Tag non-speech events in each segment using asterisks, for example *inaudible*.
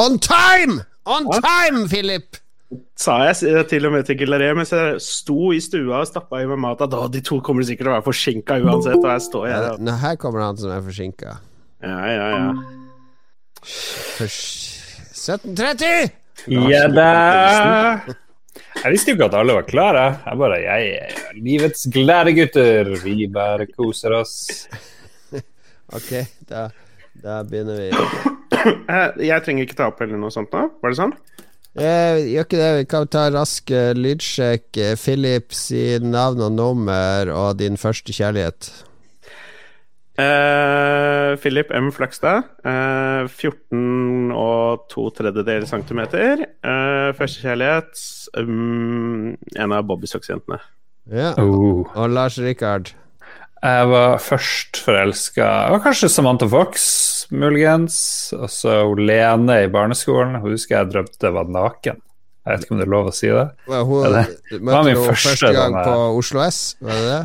On time! On time, Philip! Sa jeg til og med til Gilleré, mens jeg sto i stua og stappa i meg mat at de to kommer sikkert til å være forsinka uansett, og her står jeg. Ja, nå, her kommer han som er forsinka. Ja, ja, ja. For 17.30! Ja da! Jeg visste jo ikke at alle var klare. Jeg bare Jeg er livets glade gutter. Vi bare koser oss. *laughs* Ok, da, da begynner vi. Eh, Jeg trenger ikke ta opp eller noe sånt nå? Var det sånn? Eh, gjør ikke det. Vi kan ta rask eh, lydsjekk. Philip sin navn og nummer og din første kjærlighet. Eh, Philip M. Flakstad. Eh, 14 og to tredjedeler centimeter. Eh, Førstekjærlighet um, En av Bobbysocks-jentene. Ja. Oh. Og Lars Rikard. Jeg var først forelska Det var kanskje Samantha Fox, muligens. Og så Lene i barneskolen. Hun husker jeg drømte var naken. Jeg vet ikke om det er lov å si det. Well, hun det, du var min første første gang denne- på Oslo S, var det det?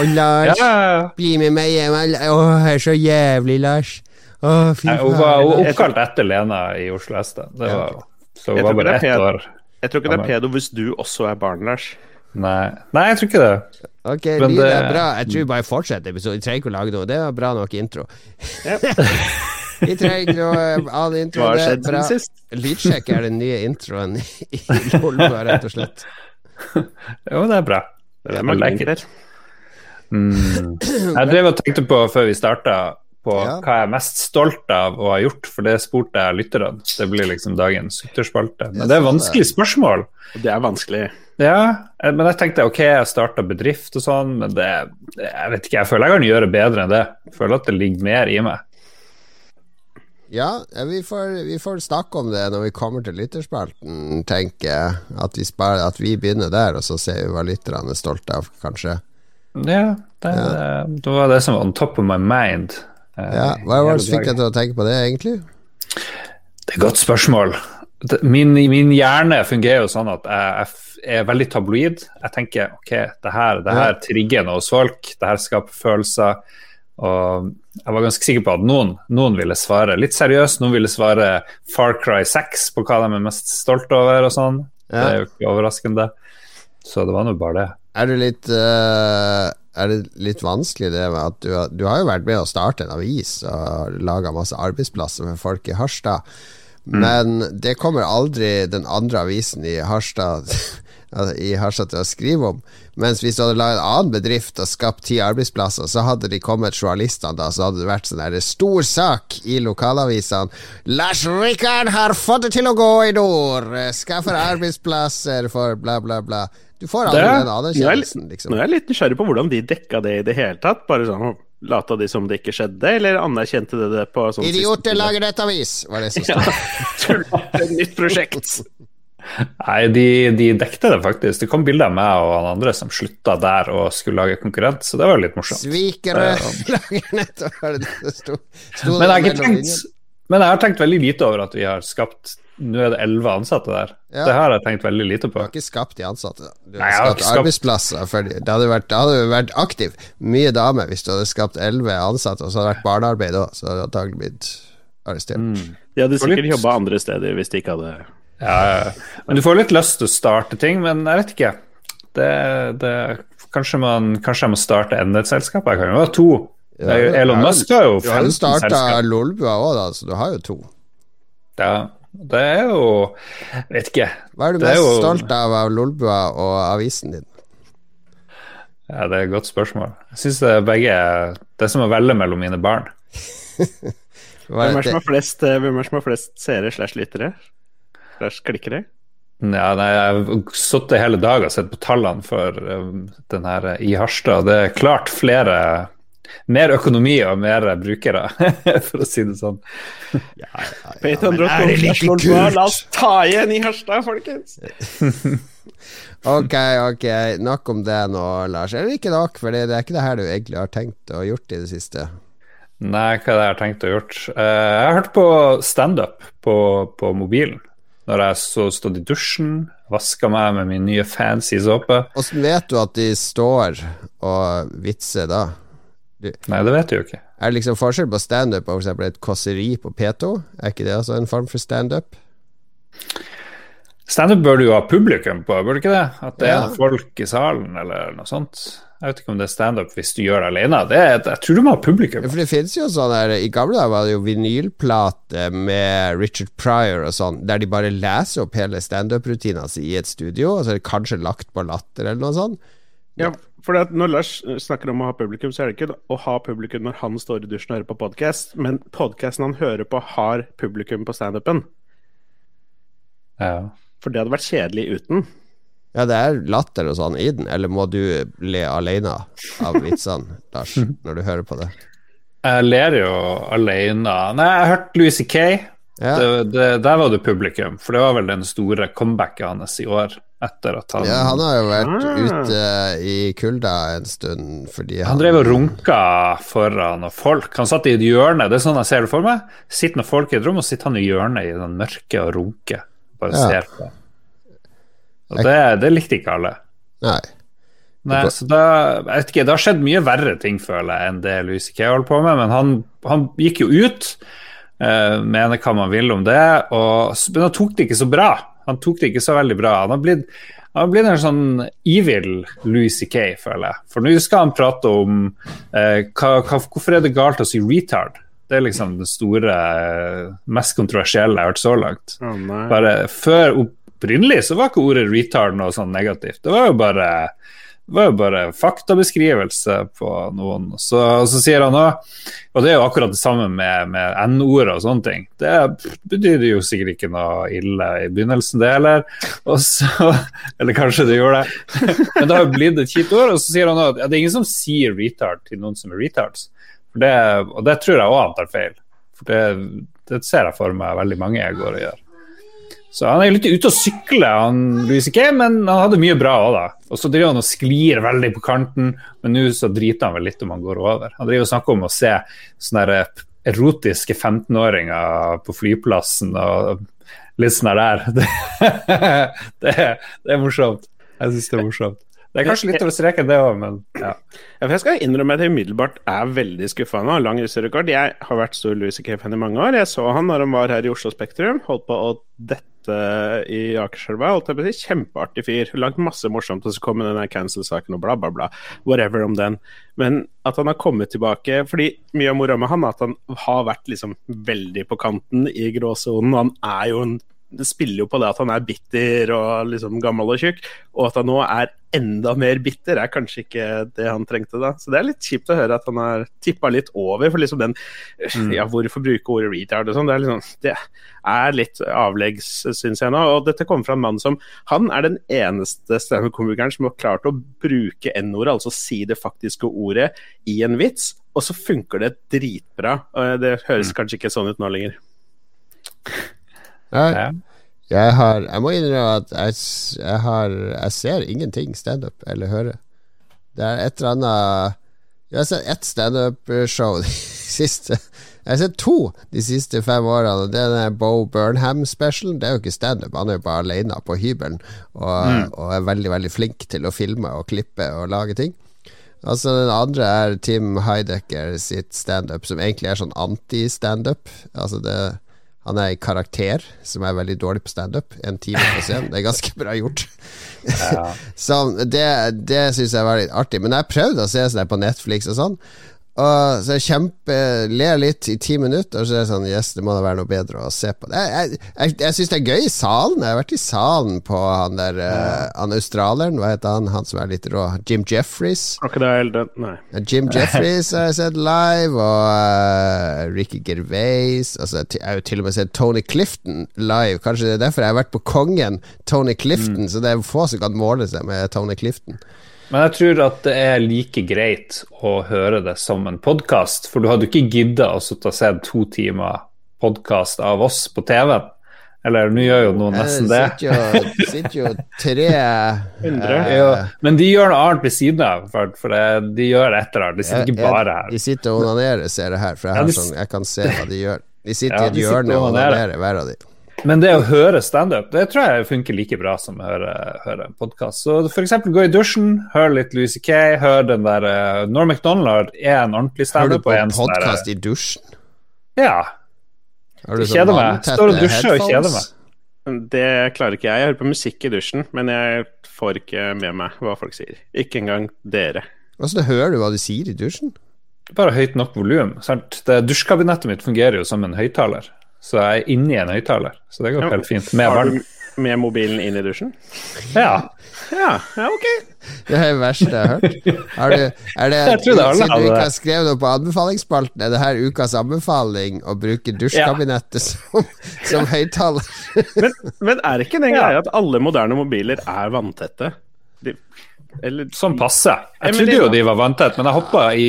Og *laughs* Lars, Ja, bli med meg hjem. Å, jeg er så jævlig, Lars. Å, fy Nei, hun faen. var hun var oppkalt etter Lena i Oslo S. da. Det var, så hun var bare det ett år. Jeg tror ikke det er pedo hvis du også er barn, Lars. Nei. Nei, jeg tror ikke det. Ok, Men lyd er bra. Jeg tror bare fortsetter episoden. Vi trenger ikke å lage noe. Det var bra nok intro. Ja. *laughs* vi trenger ikke noe annen intro. Hva har er skjedd bra. siden sist? Lydsjekk er den nye introen i Lolbua, rett og slett. *laughs* Jo, det er bra. Det er I mange like Mm. Jeg drev og tenkte på før vi starta på Ja. hva jeg er mest stolt av å ha gjort, for det spurte jeg lytterne. Det blir liksom dagens ytterspalte. Men det er vanskelig spørsmål. Det er vanskelig. Ja, eh, men jeg tenkte ok, jeg starta bedrift og sånn, men det, Jeg vet ikke, jeg føler jeg kan gjøre bedre enn det. Jeg føler at det ligger mer i meg. Ja, ja, vi får, vi får snakke om det når vi kommer til lytterspalten, tenker jeg. At vi, spar, at vi begynner der, og så ser vi hva lytterne er stolte av, kanskje. Ja, det, det var det som var on top of my mind. eh, Ja, Hva var det som fikk deg til å tenke på det, egentlig? Det er et godt spørsmål. Min, min hjerne fungerer jo sånn at jeg, jeg er veldig tabloid. Jeg tenker ok, det her, det her trigger noe hos folk, det her skaper følelser. Og jeg var ganske sikker på at noen, noen ville svare litt seriøst, noen ville svare Far Cry 6 på hva de er mest stolt over og sånn. Det er jo ikke overraskende. Så det var nå bare det. Er litt uh, Er det litt vanskelig det med at du, har- du har jo vært med å starte en avis og laga masse arbeidsplasser med folk i Harstad, men det kommer aldri den andre avisen i Harstad *laughs* i Harstad til å skrive om. Mens hvis du hadde laget en annen bedrift og skapt ti arbeidsplasser, så hadde de kommet journalistene da, så hadde det vært sånn der stor sak i lokalavisene. Lars Rikard har fått det til å gå i nord! Skaffer arbeidsplasser for bla, bla, bla. Du får aldri Det- den er, anerkjennelsen, liksom. nå er jeg litt nysgjerrig på hvordan de dekka det i det hele tatt. Bare sånn Lata de som det ikke skjedde, eller anerkjente de det på sånn Idioter lager nettavis, var det som sto. *laughs* Tulla, et nytt prosjekt. Nei, de, de dekte det faktisk. Det kom bilder av meg og han andre som slutta der og skulle lage konkurrent, så det var litt morsomt. Svikere *laughs* lager nettopp, var det det sto? Sto Men jeg, har ikke tenkt? Men jeg har tenkt veldig lite over at vi har skapt Nå er det elleve ansatte der. Ja. Det har jeg tenkt veldig lite på. Du har ikke skapt de ansatte. Du har Nei, har skapt skapt- arbeidsplasser. For det hadde vært, hadde du vært aktiv. Mye dame hvis du hadde skapt elleve ansatte, og så hadde det vært barnearbeid òg, så hadde du antagelig blitt arrestert. Mm. De hadde sikkert jobba andre steder hvis de ikke hadde ja. men du får litt lyst til å starte ting, men jeg vet ikke. Det, det, kanskje, man, kanskje jeg må starte enda et selskap? Jeg kan jo ha to. Ja, Elon Musk har jo Du har jo 15 starta. Lolbua òg, da, så du har jo to. Ja, det er jo vet ikke. Hva er du Det er mest jo- stolt av av Lolbua og avisen din? Ja, det er et godt spørsmål. Jeg syns det er begge Det er som å velge mellom mine barn. *laughs* Hvem er som har flest, eh, hvem er som har flest seere slash lyttere? Slash klikkere? Ja, nei, jeg har sittet hele dagen og sett på tallene for um, den her i Harstad. Det er klart flere Mer økonomi og mer brukere, *laughs* for å si det sånn. ja, er det like kult? La oss ta igjen i Harstad, folkens! *laughs* Ok, ok, nok om det nå, Lars. Eller ikke nok, for det, det er ikke det her du egentlig har tenkt å gjort i det siste. Nei, hva er det jeg har tenkt å gjort? Eh, jeg har hørt på standup på, på mobilen. Når jeg så stått i dusjen, vaska meg med min nye fancy såpe. Åssen vet du at de står og vitser da? Nei, det vet jeg jo ikke. Er det liksom forskjell på standup og for eksempel et kåseri på P2? Er ikke det altså en form for standup? Standup bør du jo ha publikum på, bør du ikke det? At det Ja. er folk i salen, eller noe sånt. Jeg vet ikke om det er standup hvis du gjør det alene. Det er, jeg tror du må ha publikum. Ja, For det finnes jo sånn der I gamle dager var det jo vinylplate med Richard Pryor og sånn, der de bare leser opp hele standup-rutina si i et studio, og så er det kanskje lagt på latter eller noe sånt. Ja, for at når Lars snakker om å ha publikum, så er det ikke å ha publikum når han står i dusjen og hører på podkast, men podkasten han hører på, har publikum på standupen. Ja. For det hadde vært kjedelig uten. Ja, det er latter og sånn i den, eller må du le alene av vitsene, *laughs* Lars, når du hører på det? Jeg ler jo alene. Nei, jeg har hørt Louis C.K. Ja. Det, det, der var det publikum, for det var vel den store comebacket hans i år. Etter at han Ja, han har jo vært Ah. ute i kulda en stund fordi Han drev og runka foran folk. Han satt i et hjørne. Det er sånn jeg ser det for meg. Sitter noen folk i et rom, og sitter han i hjørnet i den mørke og runker. Bare Ja. ser på. Og det, det likte ikke alle. Nei. Nei, så da, jeg vet ikke, Det har skjedd mye verre ting, føler jeg, enn det Louis C.K. holdt på med. Men han, han gikk jo ut, uh, mener hva man vil om det, og, men han tok det ikke så bra. Han tok det ikke så veldig bra. Han har blitt, han har blitt en sånn evil Louis C.K., føler jeg. For nå skal han prate om eh, hva, hvorfor er det galt å si retard. Det er liksom det store, eh, mest kontroversielle jeg har hørt så langt. Oh. Bare før opprinnelig så var ikke ordet retard noe sånn negativt. Det var jo bare, det var jo bare faktabeskrivelse på noen. Så, så sier han òg, og det er jo akkurat det samme med, med N-ord og sånne ting. Det betyr jo sikkert ikke noe ille i begynnelsen, det heller. *laughs* Eller kanskje det gjorde det. *laughs* Men det har jo blitt et kjipt ord. Og så sier han òg at ja, det er ingen som sier retard til noen som er retards. Det, og det tror jeg òg han tar feil. For det, det ser jeg for meg veldig mange jeg går og gjør. Så han er litt ute og sykler, han Louis C.K., men han hadde mye bra òg, da. Og så driver han og sklir veldig på kanten, men nå så driter han vel litt om han går over. Han driver og snakker om å se sånne der erotiske 15-åringer på flyplassen og litt sånn der. *laughs* Det, det, det er morsomt. Jeg syns det er morsomt. Det er kanskje litt over streken, det òg, men ja. Jeg skal innrømme at jeg umiddelbart er veldig skuffa. nå. lang russerekord. Jeg har vært stor Louis C.K.-fan i mange år. Jeg så han når han var her i Oslo Spektrum. Holdt på å dette i Akerselva. Jeg på å si. Kjempeartig fyr. Lagd masse morsomt, og så kom den cancel-saken og bla, bla, bla. Whatever om den. Men at han har kommet tilbake Fordi mye av moroa med han er at han har vært liksom veldig på kanten i gråsonen. Han er jo en det spiller jo på det at han er bitter og liksom gammel og tjukk, og at han nå er enda mer bitter, er kanskje ikke det han trengte da. Så det er litt kjipt å høre at han har tippa litt over, for liksom den Ja, hvorfor bruke ordet retard og sånn? Det liksom Det er litt avleggs, syns jeg nå. Og dette kommer fra en mann som Han er den eneste standup-komikeren som har klart å bruke n-ordet, altså si det faktiske ordet, i en vits, og så funker det dritbra. Og Det høres kanskje ikke sånn ut nå lenger. Ja. Jeg har Jeg må innrømme at jeg, jeg har Jeg ser ingenting standup eller hører. Det er et eller annet Jeg har sett ett standup-show de *laughs* siste Jeg har sett to de siste fem årene. Det er den Bo Burnham-specialen. Det er jo ikke standup, han er jo bare alene på hybelen og, og er veldig, veldig flink til å filme og klippe og lage ting. Altså Den andre er Tim Heidecker sitt standup, som egentlig er sånn anti-standup. Altså det han er i karakter, som er veldig dårlig på standup. En time på scenen. Det er ganske bra gjort. Ja. *laughs* så det, det syns jeg var litt artig. Men jeg har prøvd å se sånn på Netflix og sånn. Og så jeg kjempe ler litt i ti minutter, og så er det sånn Yes, det må da være noe bedre å se på. Jeg, jeg, jeg, jeg syns det er gøy i salen. Jeg har vært i salen på han der eh, Han australieren, hva heter han? Han som er litt rå? Jim Jeffries. Crocodile Dun- Nei. Jim *laughs* Jeffries har jeg sett live, og uh, Ricky Gervais altså, Jeg har jo til og med sett Tony Clifton live. Kanskje det er derfor jeg har vært på kongen Tony Clifton, så det er få som kan måle seg med Tony Clifton. Men jeg tror at det er like greit å høre det som en podkast, for du hadde jo ikke gidda å sitte og se to timer podkast av oss på TV-en. Eller nå gjør jo noen nesten det. sitter jo, sitter jo tre *laughs* Hundre. eh, men de gjør noe annet ved siden av, for, for det, de gjør et eller annet. De sitter ikke bare her. De sitter og onanerer, ser jeg her, for jeg, Ja, de sånn, jeg kan se hva de gjør. De sitter Ja, i et hjørne og onanerer. onanerer, hver av de. Men det å høre standup, det tror jeg funker like bra som å høre, høre en podkast. Så f.eks. gå i dusjen, hør litt Louis C.K., hør den der uh, Norm MacDonald er en ordentlig Hører du standup. på en sånn podkast i dusjen? Ja. Har du Jeg sånn kjeder meg. Står og dusjer og kjeder meg. Det klarer ikke jeg. Jeg hører på musikk i dusjen, men jeg får ikke med meg hva folk sier. Ikke engang dere. Altså, hører du hva de sier i dusjen? Bare høyt nok volum. Dusjkabinettet mitt fungerer jo som en høyttaler, så jeg er inni en høyttaler. Så det går Ja. helt fint. Med Har du med mobilen inn i dusjen? Ja. Ja, ja ok. Det er det verste jeg har hørt. Har du, er det, *laughs* Jeg trodde alle siden du ikke har skrevet noe på anbefalingsspalten, er det her ukas anbefaling å bruke dusjkabinettet *laughs* som, som høyttaler? Men, men er ikke den greia at alle moderne mobiler er vanntette? De, eller Sånn passe. Jeg trodde jo de var vanntett, men jeg hoppa i,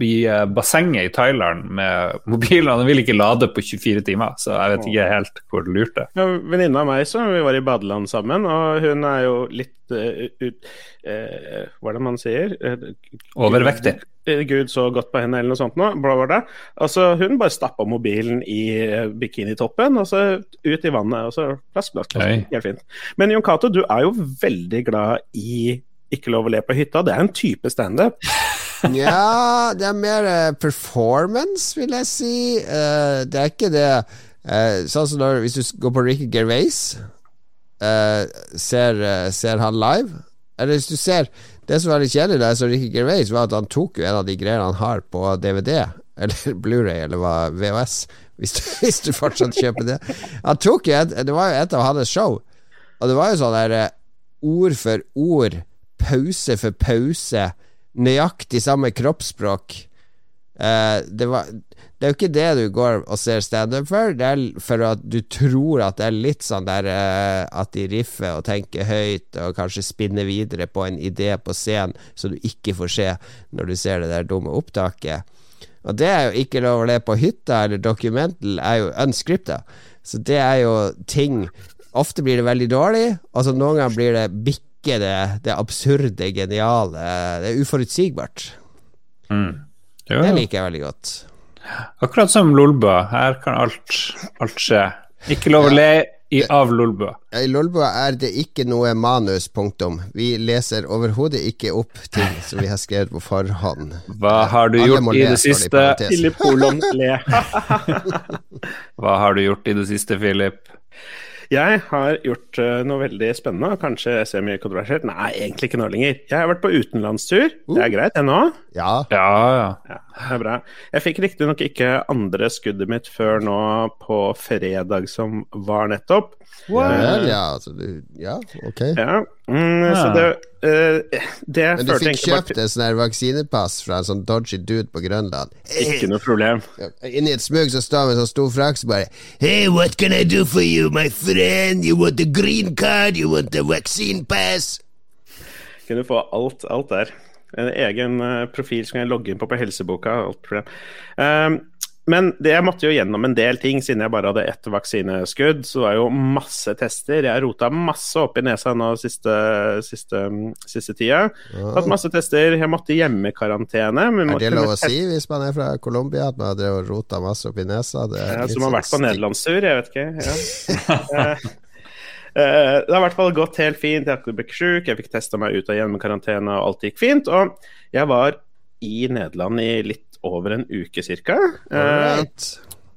i eh, bassenget i Thailand med mobilen, og den vil ikke lade på 24 timer, så jeg vet ikke helt hvor det lurte. Ja, Venninna av meg så vi var i badeland sammen, og hun er jo litt uh, ut, uh, Hva er det man sier? Uh, Overvektig. Gud så godt på henne, eller noe sånt nå. Bla, bla, bla. Altså, hun bare stappa mobilen i bikinitoppen, og så ut i vannet, og så plask, plask, plask. Helt fint. Men Jon Cato, du er jo veldig glad i Ikke lov å le på hytta. Det er en type standup. *laughs* Nja, det er mer eh, performance, vil jeg si. Eh, det er ikke det eh, Sånn som når, hvis du går på Ricky Gervais, ser, ser han live Eller hvis du ser Det som var litt kjedelig da jeg så Ricky Gervais, var at han tok jo en av de greiene han har på DVD, *laughs* eller Blu-ray, eller hva, VHS, hvis du, *laughs* hvis du fortsatt kjøper det. Han tok jo et, Det var jo et av hans show, og det var jo sånn der ord for ord, pause for pause, nøyaktig samme kroppsspråk. Eh, det, var, det er jo ikke det du går og ser standup for. Det er for at du tror at det er litt sånn der eh, at de riffer og tenker høyt og kanskje spinner videre på en idé på scenen så du ikke får se når du ser det der dumme opptaket. Og det er jo ikke lov å le på hytta, eller Documental er jo unscripta. Så det er jo ting Ofte blir det veldig dårlig, og så noen ganger blir det bikke det, det absurde, geniale. Det er uforutsigbart. Mm. Jo, Det liker jeg veldig godt. akkurat som Lolbua. Her kan alt, alt skje. Ikke lov å le i, av Lolbø. I Lolbua er det ikke noe manus, punktum. Vi leser overhodet ikke opp ting som vi har skrevet på forhånd. Hva har du Alle gjort i le, det i siste? Filip Philip le. Hva har du gjort i det siste, Philip? Jeg har gjort eh, noe veldig spennende, kanskje semi-kontroversielt. Nei, egentlig ikke nå lenger. Jeg har vært på utenlandstur. Det er greit, det nå. Ja, Ja, ja. Ja, det er bra. Jeg fikk riktignok ikke andre skuddet mitt før nå på fredag som var nettopp. ja ja. Altså, ja, ok. Ja, mm, så Ja. det, eh, det Men du fikk kjøpt en sånn vaksinepass fra en sånn dodgy dude på Grønland. Ikke noe problem. Inni et smug så står han med en sånn stor frakk som bare Hey, what can I do for you, my friend? You want the green card? You want the vaccine pass? Kunne få alt, alt der. En egen eh, profil som jeg logge inn på på helseboka. Alt problem. Um, men det, jeg måtte jo gjennom en del ting, siden jeg bare hadde ett vaksineskudd. Så det var jo masse tester. Jeg rota masse opp i nesa nå siste, siste, siste tida. Tatt masse tester. Jeg måtte i hjemmekarantene. men Er det lov å si hvis man er fra Colombia at man har drevet og rota masse opp i nesa? Det er Ja, som har sånn vært på nederlandstur, jeg vet ikke. Ja. *laughs* Eh, eh, det har i hvert fall gått helt fint. Jeg har ikke blitt sjuk, jeg fikk testa meg ut av hjemmekarantene, og alt gikk fint. Og jeg var i Nederland i litt over en uke ca. Alright.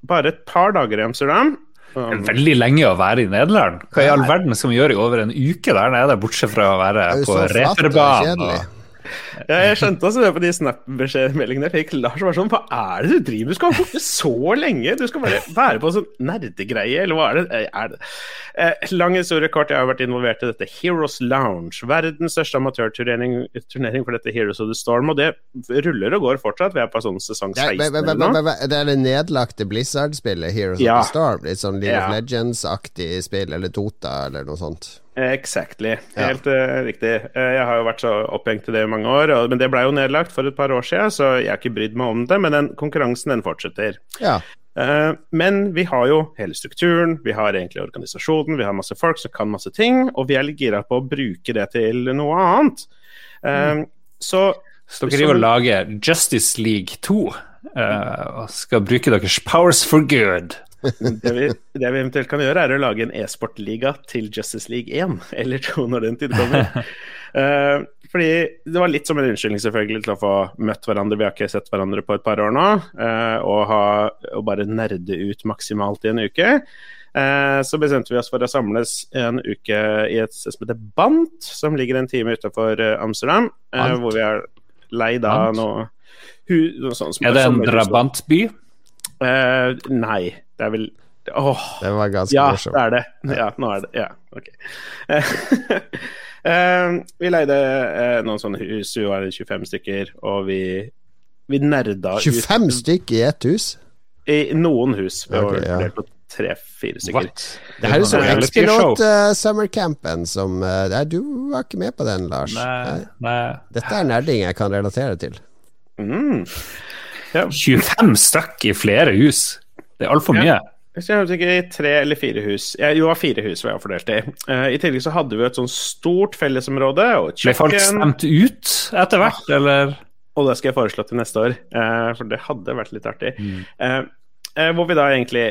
bare et par dager i Amsterdam. Det er Um, veldig lenge å være i Nederland. Hva i all verden skal vi gjøre i over en uke der nede, bortsett fra å være på reperbanen? *laughs* ja, jeg skjønte også det på de Snap-meldingene jeg fikk. Lars var sånn Hva er det du driver med? Du skal være borte så lenge! Du skal bare være på en sånn nerdegreie, eller hva er det? Er det? Eh, lang historie kort, jeg har vært involvert i dette Heroes Lounge. Verdens største amatørturnering turnering for dette Heroes of the Storm, og det ruller og går fortsatt. Vi er på sånn sesong Det er, 16 men- men- eller noe. det er det nedlagte Blizzard-spillet, Heroes Ja. of the Storm. Litt sånn League Ja. of Legends-aktig spill, eller Dota, eller noe sånt. Exactly. Ja. Helt eh, riktig. Uh, jeg har jo vært så opphengt i det i mange år, og, men det ble jo nedlagt for et par år siden, så jeg har ikke brydd meg om det. Men den konkurransen den fortsetter. Ja. Uh, men vi har jo hele strukturen, vi har egentlig organisasjonen, vi har masse folk som kan masse ting, og vi er litt gira på å bruke det til noe annet. Mm. Så Så dere driver og lager Justice League 2 eh, og skal bruke deres powers for good. *laughs* det, vi, det vi eventuelt kan gjøre, er å lage en e-sportliga til Justice League 1 *laughs* eller 2 når den tid kommer. uh, *laughs* fordi det var litt som en unnskyldning selvfølgelig til å få møtt hverandre. Vi har ikke sett hverandre på et par år nå. Uh, og, ha, og bare nerde ut maksimalt i en uke. Uh, så bestemte vi oss for å samles en uke i et sted som heter Bant, som ligger en time utenfor Amsterdam. hvor vi har leid av noe, noe sånt som Er det en drabantby? Uh, nei, det er vel Åh, Den var ganske ja, morsomt. det er det. Ja, nå er det. Ja, ok. uh, *laughs* vi leide uh, noen sånne hus, vi var 25 stykker, og vi, vi nerda 25 ut stykker i ett hus? I noen hus. Vi Ok, var ja. på tre-fire stykker. What? Det her er jo sånn er. X-Pilot-summercampen som uh, du var ikke med på den, Lars. Nei. nei. Dette er nerding jeg kan relatere til. Mm. Ja, 25 stykk i flere hus. Det er altfor mye. Hvis jeg husker ikke, tre eller fire hus. Jeg, jo, fire hus var jeg fordelt i. Uh, I tillegg så hadde vi et sånn stort fellesområde og Ble folk stemt ut etter hvert, eller? Og det skal jeg foreslå til neste år, uh, for det hadde vært litt artig. Mm. Uh, hvor vi da egentlig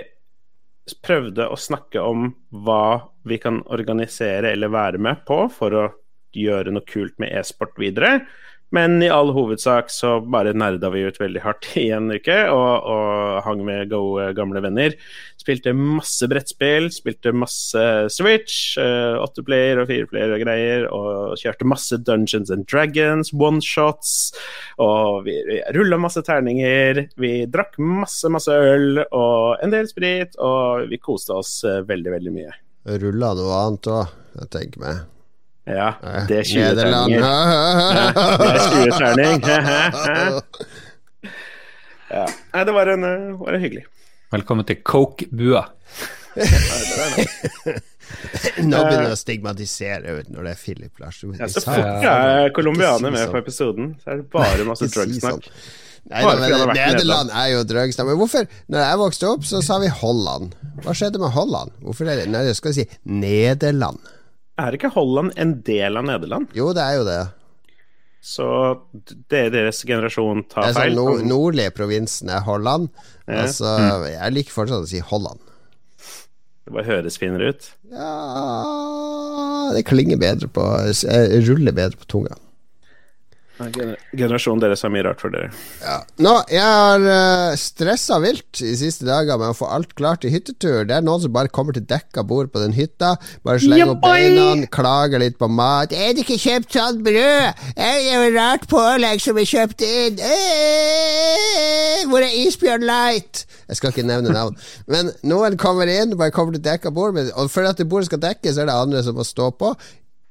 prøvde å snakke om hva vi kan organisere eller være med på for å gjøre noe kult med e-sport videre. Men i all hovedsak så bare nerda vi ut veldig hardt *laughs* i en uke og, og hang med gode, gamle venner. Spilte masse brettspill, spilte masse Switch, åtteplayer åtte player og fireplayer og greier, og kjørte masse Dungeons and Dragons, one-shots, og vi, vi rulla masse terninger. Vi drakk masse, masse øl og en del sprit, og vi koste oss eh, veldig, veldig mye. Rulla noe annet òg, jeg tenker meg. Ja, Eh, det er 20 Nederland. terninger. Det er 20 terning. Ja. Nei, det var en, eh, var en hyggelig. Velkommen til Coke-bua. *laughs* Nå begynner jeg å stigmatisere ut når det er Philip Lars. Ja, så fort jeg er colombianer med på sånn. episoden, så er det bare masse drugsnakk. sånn. Nei, da, men Nederland er jo drugsnakk. Men hvorfor, når jeg vokste opp, så sa vi Holland. Hva skjedde med Holland? Hvorfor er det Nei, jeg skal si Nederland. Er ikke Holland en del av Nederland? Jo, det er jo det. Så det er deres generasjon tar er feil? nord nordlige provinsen er Holland. Ja. Altså, jeg liker fortsatt å si Holland. Det bare høres finere ut. Ja Det klinger bedre på ruller bedre på tunga. Generasjonen deres har mye rart for dere. Ja. Nå, jeg har uh, stressa vilt de siste dager med å få alt klart til hyttetur. Det er noen som bare kommer til dekka bord på den hytta. Bare slenger opp beina, klager litt på mat. 'Er det ikke kjøpt sånt brød?' 'Er det jo rart pålegg som er kjøpt inn?' Eh, 'Hvor er Isbjørn Light?' Jeg skal ikke nevne navn. Men noen kommer inn, bare kommer til dekka bord, og for at det bordet skal dekkes, er det andre som må stå på.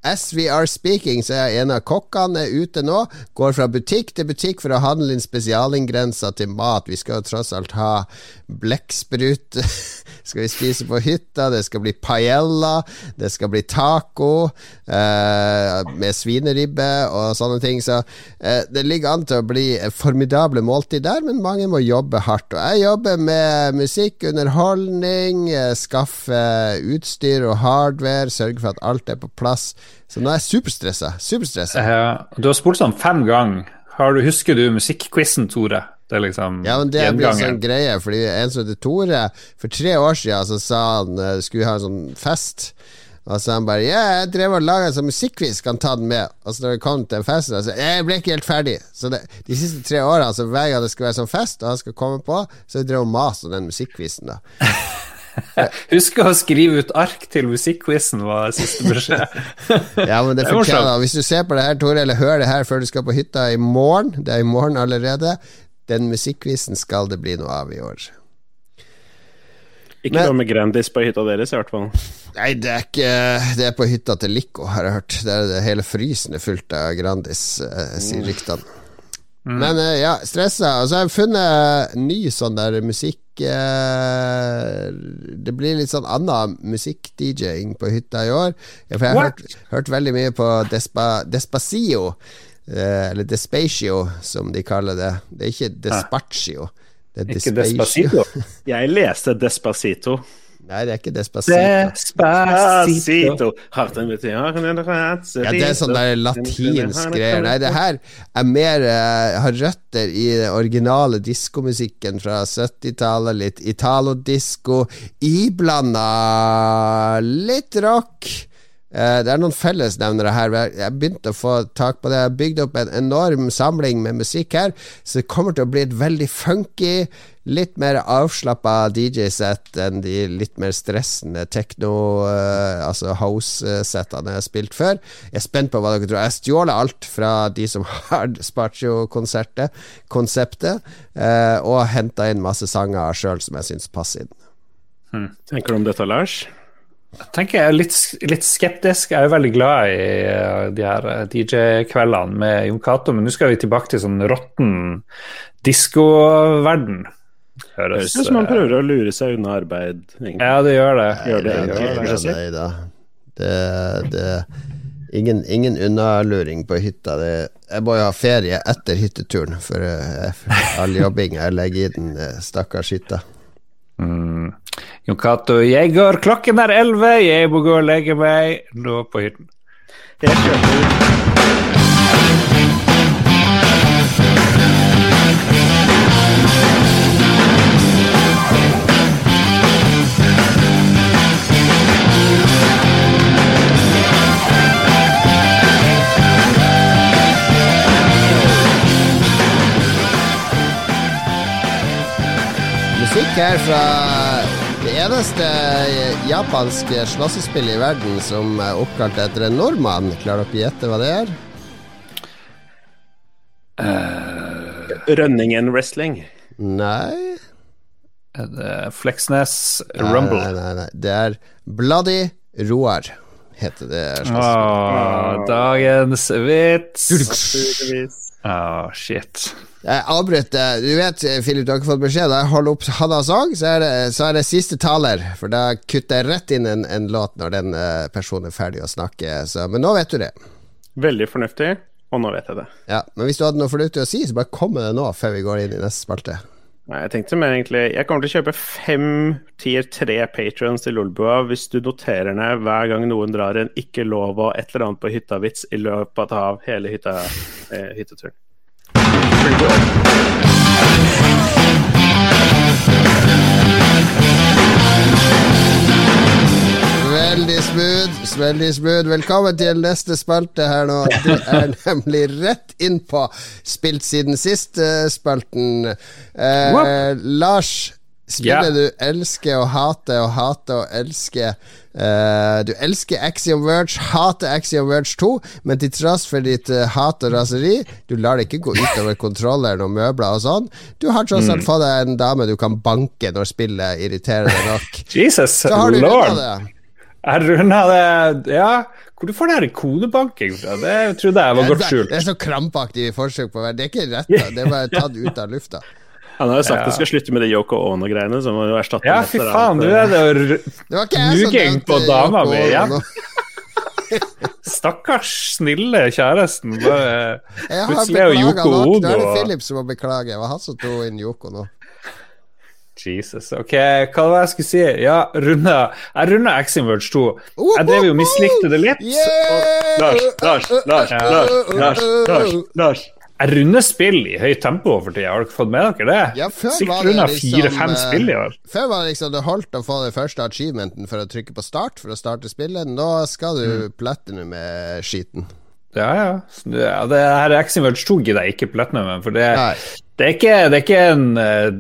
As we are speaking, så er en av kokkene ute nå. Går fra butikk til butikk for å handle inn spesialingredienser til mat. Vi skal jo tross alt ha blekksprut. *laughs* skal vi spise på hytta. Det skal bli paella. Det skal bli taco eh, med svineribbe og sånne ting. Så eh, det ligger an til å bli formidable måltid der, men mange må jobbe hardt. Og jeg jobber med musikk, underholdning, eh, skaffe utstyr og hardware, sørge for at alt er på plass. Så nå er jeg superstressa. Superstressa. Uh, du har spurt sånn fem ganger. Har du, husker du musikkquizen, Tore? Det er liksom Ja, men det blir en sånn greie, fordi en som heter Tore For tre år siden så sa han uh, skulle vi ha en sånn fest. Og så han bare Ja, jeg drev og laga en sånn musikkquiz, kan ta den med. Og så når det kom til en fest, så jeg jeg ble ikke helt ferdig. Så det, de siste tre årene, så hver gang det skal være sånn fest, og han skal komme på, så drev han og maste om den musikkquizen, da. *laughs* *laughs* Husk å skrive ut ark til musikkquizen, var siste beskjed. *laughs* Ja, men det *laughs* Det er fortjener Hvis du ser på det her, Tore, eller hører det her før du skal på hytta i morgen, det er i morgen allerede, den musikkquizen skal det bli noe av i år. Ikke Men- noe med Grandis på hytta deres, i hvert fall. Nei, det er ikke Det er på hytta til Lico, har jeg hørt. Der er det hele frysen er fullt av Grandis, eh, sier ryktene. Men eh, ja, stressa. Og så har jeg funnet ny sånn der musikk eh, Det blir litt sånn annen musikk-DJ-ing på hytta i år. For jeg har hørt, hørt veldig mye på Despa, Despacio. eh, eller Despacio, som de kaller det. Det er ikke Despacio. Det er Ikke Despacito. *laughs* Jeg leste Despacito. Nei, det er ikke Despacito. Despacito. Ja, det er sånn der latinsk greier. Nei, det her er mer uh, har røtter i den originale diskomusikken fra 70-tallet. Litt italodisko, iblanda litt rock. Eh, det er noen fellesnevnere her. Jeg begynte å få tak på det. Jeg har bygd opp en enorm samling med musikk her, så det kommer til å bli et veldig funky, litt mer avslappa DJ-sett enn de litt mer stressende tekno, uh, altså house-settene jeg har spilt før. Jeg er spent på hva dere tror. Jeg stjåler alt fra de som *laughs* har Spaccio-konseptet, uh, og henta inn masse sanger sjøl som jeg syns passer inn. Hmm. Tenker du om dette, Lars? Jeg tenker jeg er litt, litt, skeptisk. Jeg er jo veldig glad i uh, de her DJ-kveldene med Jon Cato, men nå skal vi tilbake til sånn råtten diskoverden. Høres ut som han prøver å lure seg unna arbeid. Egentlig. Ja, det gjør det. Gjør det, det, gjør det, det, det, det Ingen, ingen unnaluring på hytta. Det, jeg må jo ha ferie etter hytteturen, for, for all jobbing jeg legger i den eh, stakkars hytta. Mm. Jon Cato, går, klokken er elleve, jeg må gå og legge meg nå på hytten. Musikk her fra eneste japanske slåssespillet i verden som er oppkalt etter en nordmann. Klarer dere å gjette hva det er? Uh, Rønningen wrestling? Nei. Er det Fleksnes Rumble? Nei, nei, nei. Det er Bloody Roar, heter det. Åh, dagens vits. Å, oh, shit. Jeg avbryter. Du vet, Philip, du har ikke fått beskjed. Da jeg holder opp Hanna sang, så er, det, så er det siste taler. For da kutter jeg rett inn en, en låt når den uh, personen er ferdig å snakke. Så, men nå vet du det. Veldig fornuftig, og nå vet jeg det. Ja, Men hvis du hadde noe fornuftig å si, så bare kom med det nå, før vi går inn i neste spalte. Nei, Jeg tenkte mer egentlig Jeg kommer til å kjøpe fem tier tre patrions til Lolbua hvis du noterer ned hver gang noen drar en ikke lov og et eller annet på hytta-vits i løpet av hele hytta, eh, hytteturen. Veldig smooth, veldig smooth. Velkommen til neste spalte her nå. Du er *laughs* nemlig rett inn på Spilt siden sist-spalten. Eh, Lars, spillet yeah. du elsker og hater og hater og elsker Uh, du elsker Axiom Verge, hater Axiom Verge 2, men til tross for ditt uh, hat og raseri, du lar det ikke gå utover kontrolleren og møbler og sånn. Du har tross alt mm. fått deg en dame du kan banke når spillet irriterer deg nok. *laughs* Jesus, lord. Jeg runda det Ja, hvor du får det her kodebanking fra? Det trodde jeg var godt skjult. Det er så krampaktig forsøk på å være Det er ikke rett, da. det er bare tatt ut av lufta. *laughs* Han har jo sagt ja. du skal slutte med de Yoko Ono-greiene. Som har jo Ja, fy faen, du er det ruging på dama mi Ja. *laughs* Stakkars snille kjæresten. Bare, plutselig er jo Yoko Ono Da er det Philip som må beklage. Det var han som tok inn Yoko nå. Jesus. Ok, hva var det jeg skulle si? Ja, runda Jeg runda Axinverge 2. Jeg drev jo mislikte det litt. Lars, Lars, Lars, Lars, Lars, Lars. Jeg runder spill i høyt tempo for tida, har dere fått med dere det? Ja, før Sikkert runda liksom, fire-fem spill i år. Før var det liksom det holdt å få den første achievementen for å trykke på start for å starte spillet. Nå skal du mm. platinum med skiten. Ja, ja. ja det her Axiverge 2 gidder jeg ikke platinum for det, det, er ikke, det er ikke en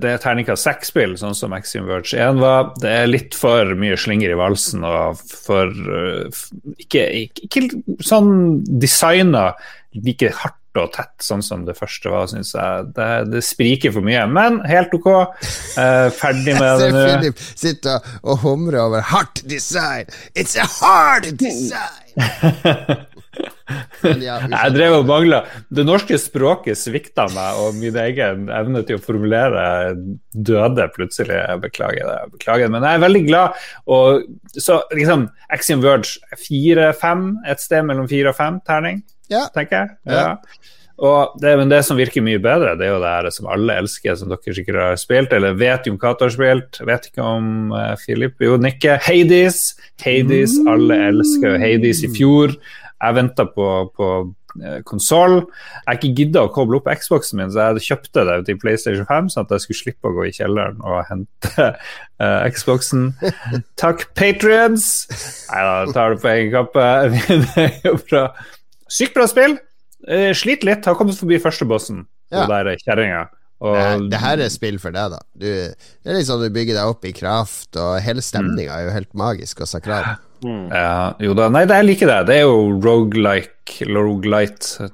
det er terningkast seks-spill, sånn som Axiom Verge 1 var. Det er litt for mye slinger i valsen og for uh, ikke, ikke, ikke sånn designa like hardt og tett, sånn som det første var, syns jeg. Det, det, spriker for mye, men helt ok. Eh, ferdig med det nå. Philip sitter og humrer over 'hardt design'. It's a hard design! *laughs* ja, jeg drev og mangla Det norske språket svikta meg, og min egen evne til å formulere døde plutselig. Jeg beklager det, jeg beklager men jeg er veldig glad. Og så liksom Axiom Verge 4-5, et sted mellom 4 og 5 terning, ja. tenker jeg. Ja. Og det, men det som virker mye bedre, det er jo det her som alle elsker, som dere sikkert har spilt, eller vet jo om Cato har spilt. Vet ikke om uh, Philip Jo, nikker. Hades. Hades. Alle elsker jo Hades i fjor. Jeg venta på, på uh, konsoll. Jeg ikke gidda å koble opp Xboxen min, så jeg kjøpte det til PlayStation 5, sånn at jeg skulle slippe å gå i kjelleren og hente uh, Xboxen. *laughs* Takk, patrions! Nei da, tar det på egen kappe. *laughs* det er jo bra. Sykt bra spill. Uh, Sliter litt, har kommet forbi førstebossen, Ja. der kjerringa. Og Det, det her er spill for deg, da. Du, det er sånn du bygger deg opp i kraft, og hele stemninga er jo helt magisk og sakral. *laughs* Ja, jo da, nei, det jeg liker det. Det er jo rogelike, rogelight, og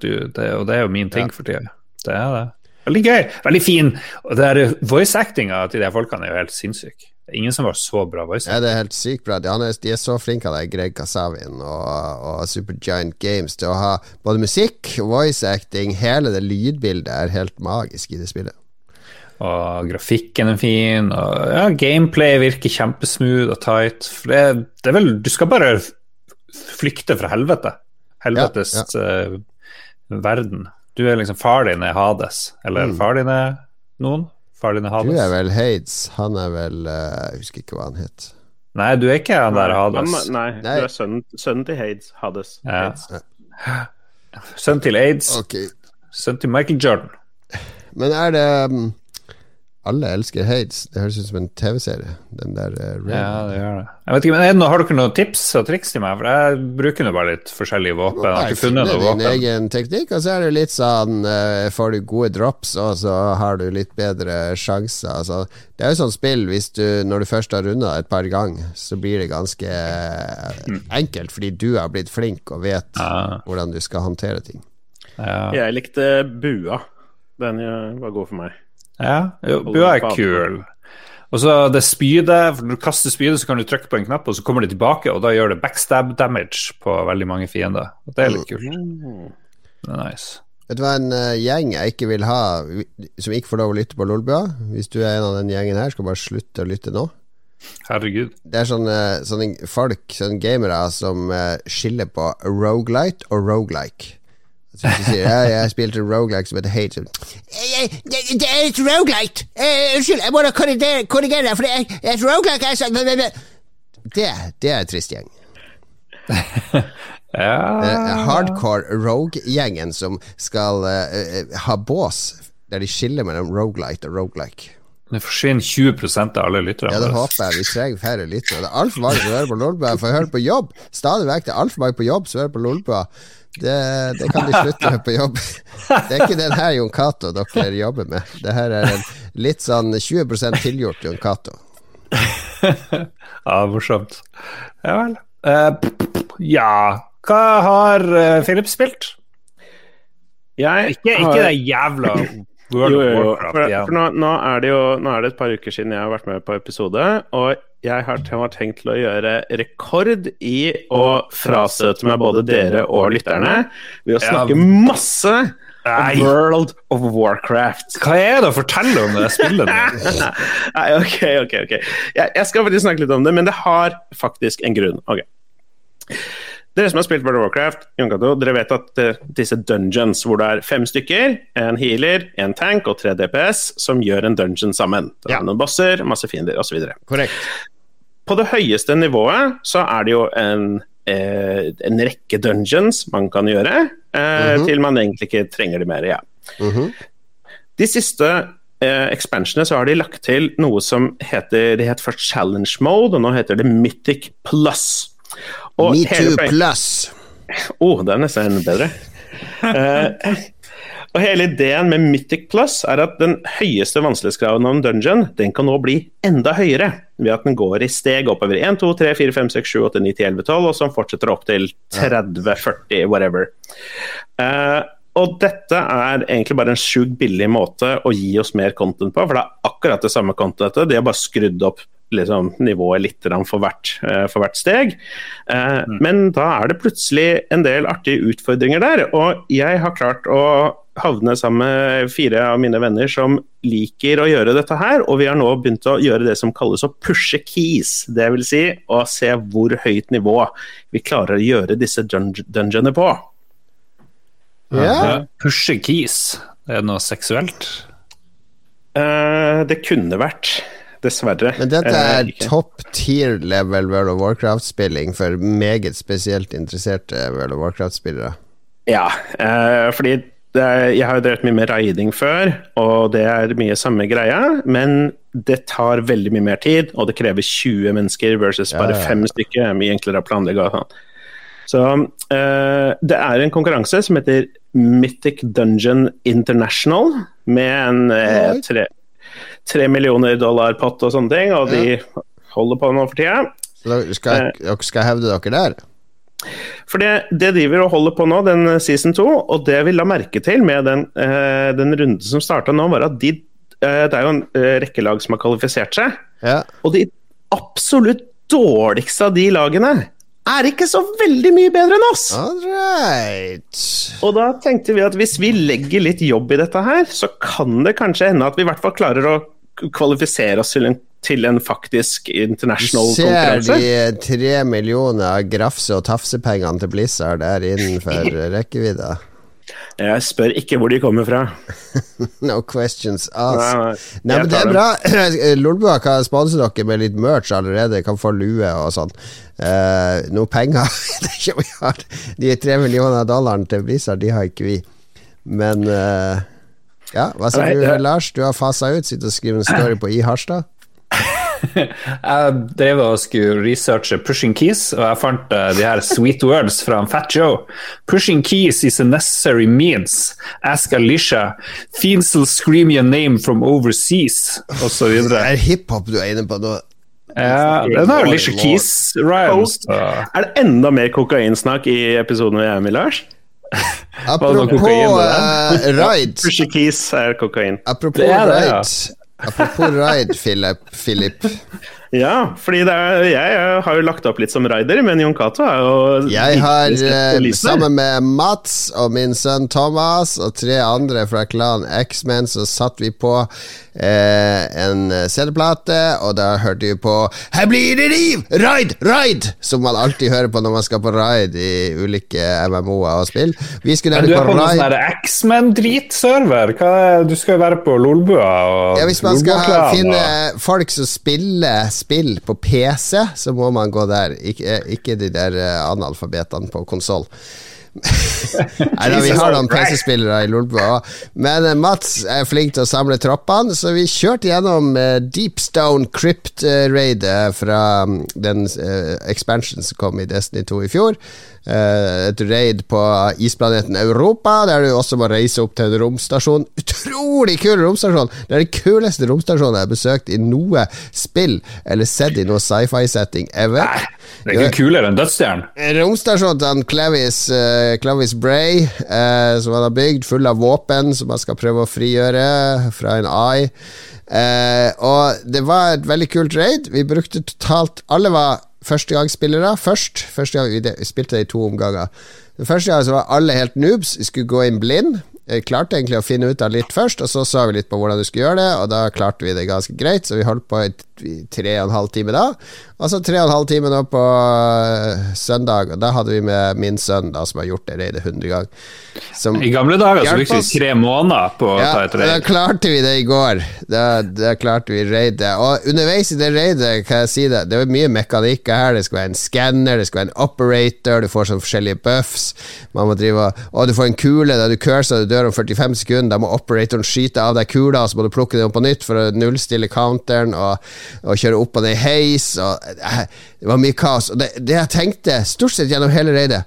det er jo min ting Ja. for tida. Det er det. Veldig gøy, veldig fin. Og det der voice-actinga til de folkene er jo helt sinnssyk. Det er ingen som var så bra voice Ja, det er helt sykt bra. De, er, de er så flinke av deg, Greg Kasavin og, og Supergiant Games, til å ha både musikk, voice acting, hele det lydbildet er helt magisk i det spillet. Og grafikken er fin, og ja, gameplay virker kjempesmooth og tight. For det, det er vel Du skal bare flykte fra helvete. Helvetes eh, verden. Du er liksom Far din er Hades, eller Mm. far din er noen? Far din er Hades? Du er vel Hades, han er vel uh, Jeg husker ikke hva han het. Nei, du er ikke han der Hades. Han- Nei, Nei. du er sønnen, sønnen til Hades. Hades. Ja. Hades. Sønn til Aids. Okay. Sønn til Michael Jordan. Men er det um, Alle elsker Hades. Det høres ut som en TV-serie. Den der uh, Ja, det gjør det. Jeg vet ikke, men er det noe, Har dere noen tips og triks til meg? For jeg bruker nå bare litt forskjellige våpen. Jeg har ikke funnet noe din egen teknikk, og så er det litt sånn uh, Får du gode drops, og så har du litt bedre sjanser. Altså, det er jo sånn spill hvis du, når du først har runda et par ganger, så blir det ganske eh, enkelt, fordi du har blitt flink og vet Ja, hvordan du skal håndtere ting. ja. Jeg likte bua. Den var god for meg. Ja. Jo, bua er kul. Og så det spydet, for når du kaster spydet, så kan du trykke på en knapp, og så kommer det tilbake, og da gjør det backstab damage på veldig mange fiender. Og det er litt kult. Mm. Det er nice. Vet du hva en eh, gjeng jeg ikke vil ha, som ikke får lov å lytte på Lolbua? Hvis du er en av den gjengen her, skal bare slutte å lytte nå. Herregud. Det er sånne, sånne folk, sånne gamere, som eh, skiller på rogelight og rogelike. Så du sier ja, jeg spilte rogelike som heter Hate «Eh, det, det er et rogelike! Eh, Unnskyld, jeg må da korrigere, deg, for det er et rogelike er sånn det, det er en trist gjeng. *laughs* Ja hardcore rogue-gjengen som skal eh, eh, ha bås der de skiller mellom rogelite og rogelike. Det forsvinner 20 av alle lytterne. Ja, det håper jeg. Vi trenger færre lyttere. Det er altfor mange som hører på Lolbua, for jeg hører på jobb. Stadig vekk. Det er altfor mange på jobb som hører på Lolbua. Det, det kan de slutte med på jobb. Det er ikke den her Jon Cato dere jobber med. Det her er en litt sånn 20% tilgjort Jon Cato. *laughs* Ja, morsomt. Ja vel. Eh, p- ja Hva har uh, Philip spilt? Jeg Ikke, ikke har- det jævla World *laughs* jo, jo, jo. Warcraft For, for nå, nå er det jo nå er det et par uker siden jeg har vært med på episode, og jeg har, har tenkt til å gjøre rekord i å frastøte meg både dere og lytterne ved å snakke masse Nei. World of Warcraft. Hva er det å fortelle om det spillet? *laughs* Nei, ok, ok, ok. Jeg, jeg skal faktisk snakke litt om det, men det har faktisk en grunn. Ok. Dere som har spilt World of Warcraft, Junkato, dere vet at eh, disse dungeons, hvor det er fem stykker, en healer, en tank og tre DPS, som gjør en dungeon sammen. Det er Ja. noen bosser, masse fiender osv. Korrekt. På det høyeste nivået så er det jo en, eh, en rekke dungeons man kan gjøre, eh, -hmm. til man egentlig ikke trenger de mer. Ja. Mhm. De siste eh, expansionene så har de lagt til noe som heter Det het først Challenge Mode, og nå heter det Mythic Plus. Metoo pluss. plus. Oh, det er nesten enda bedre. uh, og hele ideen med Mythic Plus er at den høyeste vanskelighetsgraden av en dungeon den kan nå bli enda høyere, ved at den går i steg oppover 1, 2, 3, 4, 5, 6, 7, 8, 9, 10, 11, 12, og som fortsetter opp til 30, 40, whatever. Uh, og dette er egentlig bare en sjukt billig måte å gi oss mer content på, for det er akkurat det samme contentet, de har bare skrudd opp liksom, nivået litt for hvert, eh, for hvert steg. Mm. Men da er det plutselig en del artige utfordringer der, og jeg har klart å havne sammen med fire av mine venner som liker å gjøre dette her, og vi har nå begynt å gjøre det som kalles å pushe keys. Det vil si å se hvor høyt nivå vi klarer å gjøre disse dun dungeonene på. Ja. Pushe keys. Er det noe seksuelt? Uh, det kunne vært. Dessverre. Men dette Eh, er top tier level World of Warcraft-spilling for meget spesielt interesserte World of Warcraft-spillere. Ja, eh, fordi det er, jeg har jo drevet mye med raiding før, og det er mye samme greia, men det tar veldig mye mer tid, og det krever 20 mennesker versus bare ja, ja. fem stykker. Det er mye enklere å planlegge. og sånn. Så eh, det er en konkurranse som heter Mythic Dungeon International, med en eh, tre, tre millioner dollar pott og sånne ting, og de holder på nå for tida. Så skal, jeg skal hevde dere der? For det, det driver og holder på nå, den eh, season 2, og det vi la merke til med den, eh, den runden som starta nå, var at de, eh, det er jo en eh, rekke lag som har kvalifisert seg, Ja. og de absolutt dårligste av de lagene er ikke så veldig mye bedre enn oss. Alright. Og da tenkte vi at hvis vi legger litt jobb i dette her, så kan det kanskje hende at vi i hvert fall klarer å kvalifisere oss til en, til en faktisk Du international ser konkurranse. de tre millioner grafse- og tafsepengene til Blizzard er innenfor *laughs* rekkevidda? Jeg spør ikke hvor de kommer fra. *laughs* No questions asked. nei, Nei, men det er bra. *clears throat* Lolbua kan sponse dere med litt merch allerede. Kan få lue og sånn. Uh, noe penger *laughs* er. De tre millioner dollarene til Blizzard, de har ikke vi. Men eh, Ja, hva Nei, du, det- Lars? Du har fasa ut, sitter og skriver en story på I Harstad? *laughs* Jeg drev og skulle researche pushing keys, og jeg fant uh, de her sweet words fra Fat Joe. Pushing keys is a necessary means. Ask Alicia. Fiends will scream your name from overseas, osv. Det er hiphop du er inne på nå. Ja, den har Alicia Keys rhymes. så- Er det enda mer kokainsnakk i episoden med Emil Lars? Apropos ride uh, Raid. Pushy Keys er kokain. Apropos Philip. Philip. Ja, fordi det er, jeg har jo lagt opp litt som raider, men Jon Cato er jo Jeg har, eh, sammen med Mats og min sønn Thomas og tre andre fra klan X-Men, så satt vi på eh, en CD-plate, og da hørte vi på Her blir det liv! Raid! Raid! Som man alltid hører på når man skal på raid i ulike MMO-er og spill. Vi skulle Men du er på på noen sånn X-Men-dritserver. Er- Du skal jo være på Lolbua og Ja, hvis man skal finne folk som spiller spill på PC, så må man gå der. Ikke, ikke de der eh, analfabetene på konsoll. *laughs* Nei da, vi har noen PC-spillere i Lolbua. Men eh, Mats er flink til å samle troppene, så vi kjørte gjennom eh, Deepstone Crypt-raidet fra mm, den eh, expansion som kom i Destiny 2 i fjor. Eh, et raid på isplaneten Europa, der du også må reise opp til en romstasjon. Utrolig kul romstasjon! Det er den kuleste romstasjonen jeg har besøkt i noe spill eller sett i noe sci-fi-setting ever. Det er ikke kulere enn Dødsstjernen. Romstasjonen til Clavis, eh, Clavis Bray, uh, som han har bygd, full av våpen som han skal prøve å frigjøre fra en AI. Uh, og det var et veldig kult raid. Vi brukte totalt Alle var førstegangsspillere først. Første gang, vi spilte det i to omganger. Den første gangen så var alle helt noobs. Vi skulle gå inn blind. Klarte egentlig å finne ut av litt først, og så så vi litt på hvordan du skulle gjøre det, og da klarte vi det ganske greit, så vi holdt på i tre og en halv time da. Og så tre og en halv time nå på øh, søndag, og da hadde vi med min sønn, da, som har gjort det reidet hundre ganger. I gamle dager så brukte vi tre måneder på å ja, ta et og da klarte vi det i går. Da, da klarte vi reidet. Og underveis i det reidet, kan jeg si det, det var mye mekanikker her. Det skal være en skanner, det skal være en operator, du får sånn forskjellige buffs. Man må drive og Og du får en kule da du curser, du dør om 45 sekunder. Da må operatoren skyte av deg kula, så må du plukke den opp på nytt for å nullstille counteren og, og kjøre opp på i heis. Og, eh, det var mye kaos. Og det, det jeg tenkte stort sett gjennom hele reidet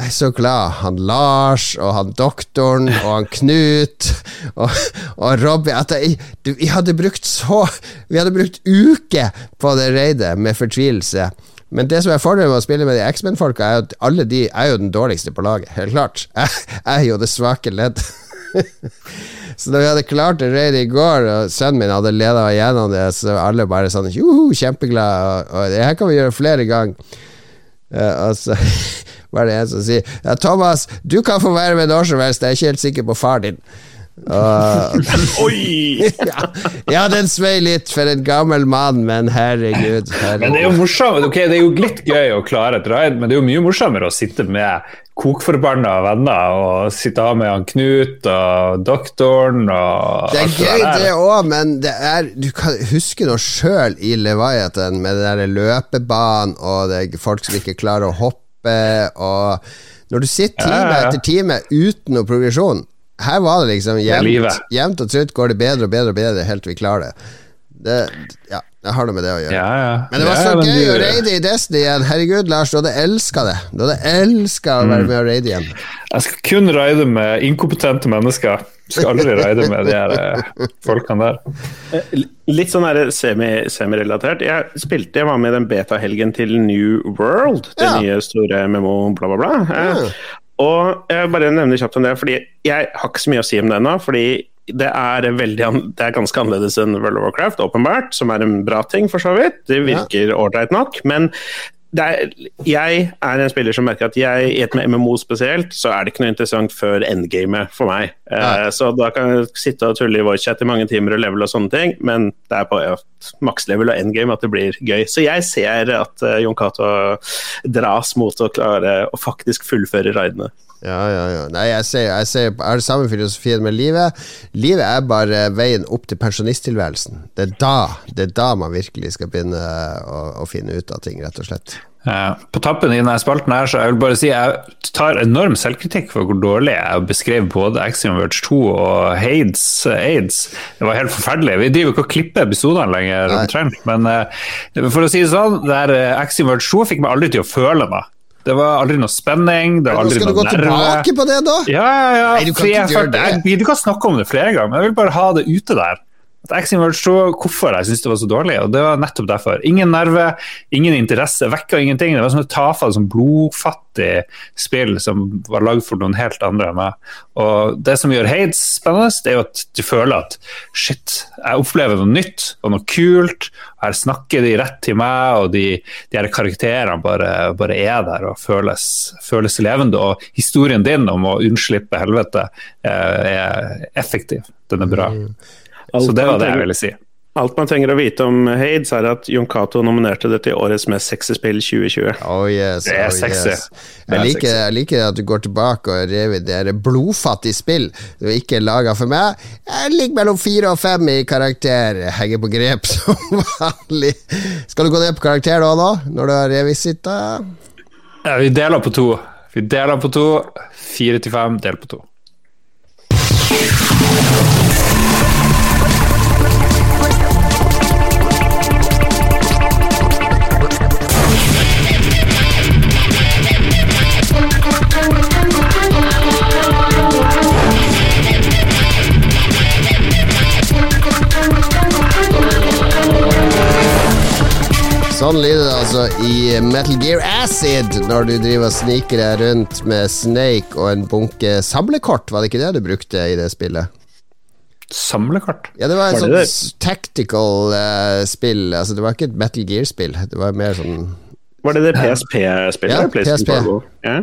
jeg er så glad. Han Lars og han doktoren og han Knut *laughs* og, og Robby at jeg, Vi hadde brukt så Vi hadde brukt uker på det reidet med fortvilelse. Men det som er fordelen med å spille med de X-Men-folka, er at alle de er jo den dårligste på laget. Helt klart. *laughs* Jeg, er jo det svake ledd. *laughs* Så da vi hadde klart det raidet i går, og sønnen min hadde leda gjennom det, så alle bare sånn joho, kjempeglade. Og, og det her kan vi gjøre flere ganger. Uh, og så *laughs* var det en som sier Ja, Thomas, du kan få være med når som helst, jeg er ikke helt sikker på far din. Og, Oi! ja, *laughs* ja, den svei litt for en gammel mann, men herregud. Men det er jo morsomt, okay, det er jo litt gøy å klare et raid, men det er jo mye morsommere å sitte med kokforbanna venner og sitte av med han Knut og doktoren og Det er gøy, det òg, men det er Du kan huske noe sjøl i Leviathan med den der løpebanen og det er folk som ikke klarer å hoppe, og Når du sitter time ja, ja. etter time uten noe progresjon Her var det liksom jevnt, jevnt og trutt går det bedre og bedre og bedre helt til vi klarer det. det ja, det har noe med det å gjøre. Ja, ja. Men det var så gøy du- å raide i Destiny igjen. Herregud, Lars, du hadde elska det. Du hadde elska å Mm. være med og raide igjen. Jeg skal kun raide med inkompetente mennesker. Jeg skal aldri raide med de her eh, folkene der. Litt sånn semi-relatert jeg spilte, jeg var med i den beta-helgen til New World, det Ja. nye store MMO, bla, bla, bla. Eh, Ja. Og jeg bare nevner kjapt om det, fordi jeg har ikke så mye å si om det ennå. fordi det er, veldig, det er ganske annerledes enn World of Warcraft, åpenbart, som er en bra ting, for så vidt. Det virker ålreit nok. Men er, jeg er en spiller som merker at jeg, i et med MMO spesielt, så er det ikke noe interessant før endgamet for meg. Eh, så da kan jeg sitte og tulle i voicechat i mange timer og level og sånne ting, men det er på makslevel og endgame at det blir gøy. Så jeg ser at uh, Jon Cato dras mot å klare å faktisk fullføre raidene. Ja, ja, ja. Nei, jeg ser, jeg ser jeg har det samme filosofien med livet. Livet er bare veien opp til pensjonisttilværelsen. Det er da det er da man virkelig skal begynne å, å finne ut av ting, rett og slett. Eh, På tappen i denne spalten her, så jeg vil bare si jeg tar enorm selvkritikk for hvor dårlig jeg beskrev både Axiom Verge 2 og Hades, AIDS. Det var helt forferdelig. Vi driver ikke og klipper episodene lenger, omtrent. Men eh, for å si det sånn, der eh, Axiom Verge 2 fikk meg aldri til å føle noe. Det var aldri noe spenning, det var aldri noe nerve. skal du gå gå tilbake på det, da? Ja, ja, ja. Nei, du kan ikke jeg gjøre det. Jeg, du kan snakke om det flere ganger, men jeg vil bare ha det ute der. At Axiom Verge 2, hvorfor jeg syntes det var så dårlig, og det var nettopp derfor. Ingen nerve, ingen interesse, vekka ingenting. Det var sånn et tafatt, sånn blodfattig spill som var lagd for noen helt andre enn meg. Og det som gjør Hades spennende, det er jo at du føler at shit, jeg opplever noe nytt og noe kult. og Her snakker de rett til meg, og de, de her karakterene bare, bare er der og føles, føles levende. Og historien din om å unnslippe helvete eh, er effektiv. Den er bra. Så det var det jeg ville si. Alt man trenger å vite om Hades, er at Jon Cato nominerte det til årets mest sexy spill 2020. Oh yes, Det er oh sexy. yes. Er Jeg liker, jeg liker at du går tilbake og reviderer blodfattig spill. Du er ikke laga for meg. Jeg ligger mellom fire og fem i karakter. Jeg Henger på grep *laughs* som vanlig. Skal du gå ned på karakter da, nå, når du har revisitta? Ja, vi deler på to. Vi deler på to. Fire til fem, del på to. Sånn lyder det altså i Metal Gear Acid når du driver og sniker deg rundt med Snake og en bunke samlekort. Var det ikke det du brukte i det spillet? Samlekort? Ja, det var et sånt tactical uh, spill. Altså, det var ikke et Metal Gear-spill. Det var mer sånn Var det det PSP-spillet? Ja, PSP. Ja.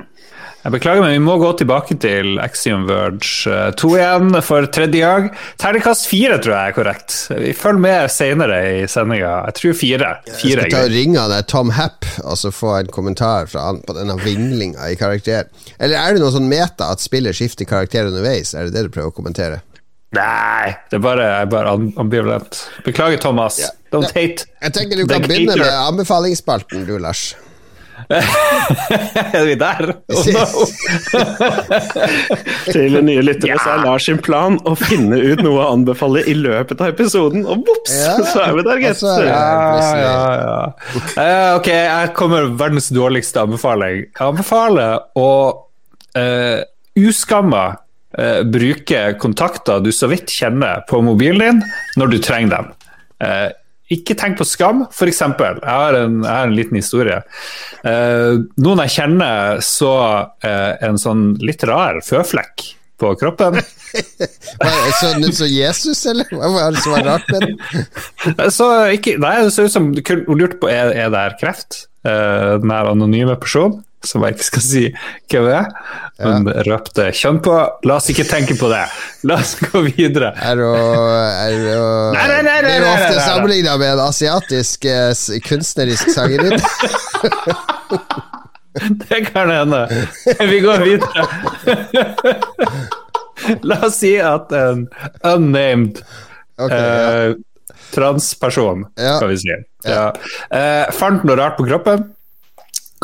Jeg beklager, men vi må gå tilbake til Axiom Verge eh, 2 igjen for tredje gang. Terningkast fire tror jeg er korrekt. Vi følger med senere i sendinga. Jeg tror fire. Jeg skal ta og ringe deg Tom Happ og så få en kommentar fra han på denne vinglinga i karakter. Eller er det noe sånn meta at spillet skifter karakter underveis? Er det det du prøver å kommentere? Nei, det er bare, jeg er bare ambivalent. Beklager, Thomas. Yeah. Don't hate. Jeg tenker du kan begynne med anbefalingsspalten, du, Lars. Er vi der? Oh, no. Til nye lyttere Ja. så er Lars sin plan å finne ut noe å anbefale i løpet av episoden, og vops, Ja. så er vi der, gitt. Ja, ja, ja. Eh, ok, jeg kommer med verdens dårligste anbefaling. Jeg anbefaler å uh, uskamma uh, bruke kontakter du så vidt kjenner på mobilen din, når du trenger dem. Eh, ikke tenk på skam, f.eks. Jeg, jeg har en liten historie. Eh, noen jeg kjenner så eh, en sånn litt rar føflekk på kroppen. Sånn ut som Jesus, eller? Hva var det som var rart med den? *laughs* Så ikke, nei, det ser ut som du lurte på er, er det her kreft, eh, den her anonyme personen. Som jeg ikke skal si hvem er, men røpte kjønn på. La oss ikke tenke på det. La oss gå videre. Er jo, er jo Nei, nei, nei, nei, Blir nei, ofte sammenligna med en asiatisk eh, kunstnerisk sangerinne. *laughs* Det kan hende. Vi går videre. La oss si at en unnamed okay, ja. eh, transperson, Ja. skal vi si, ja. eh, fant noe rart på kroppen.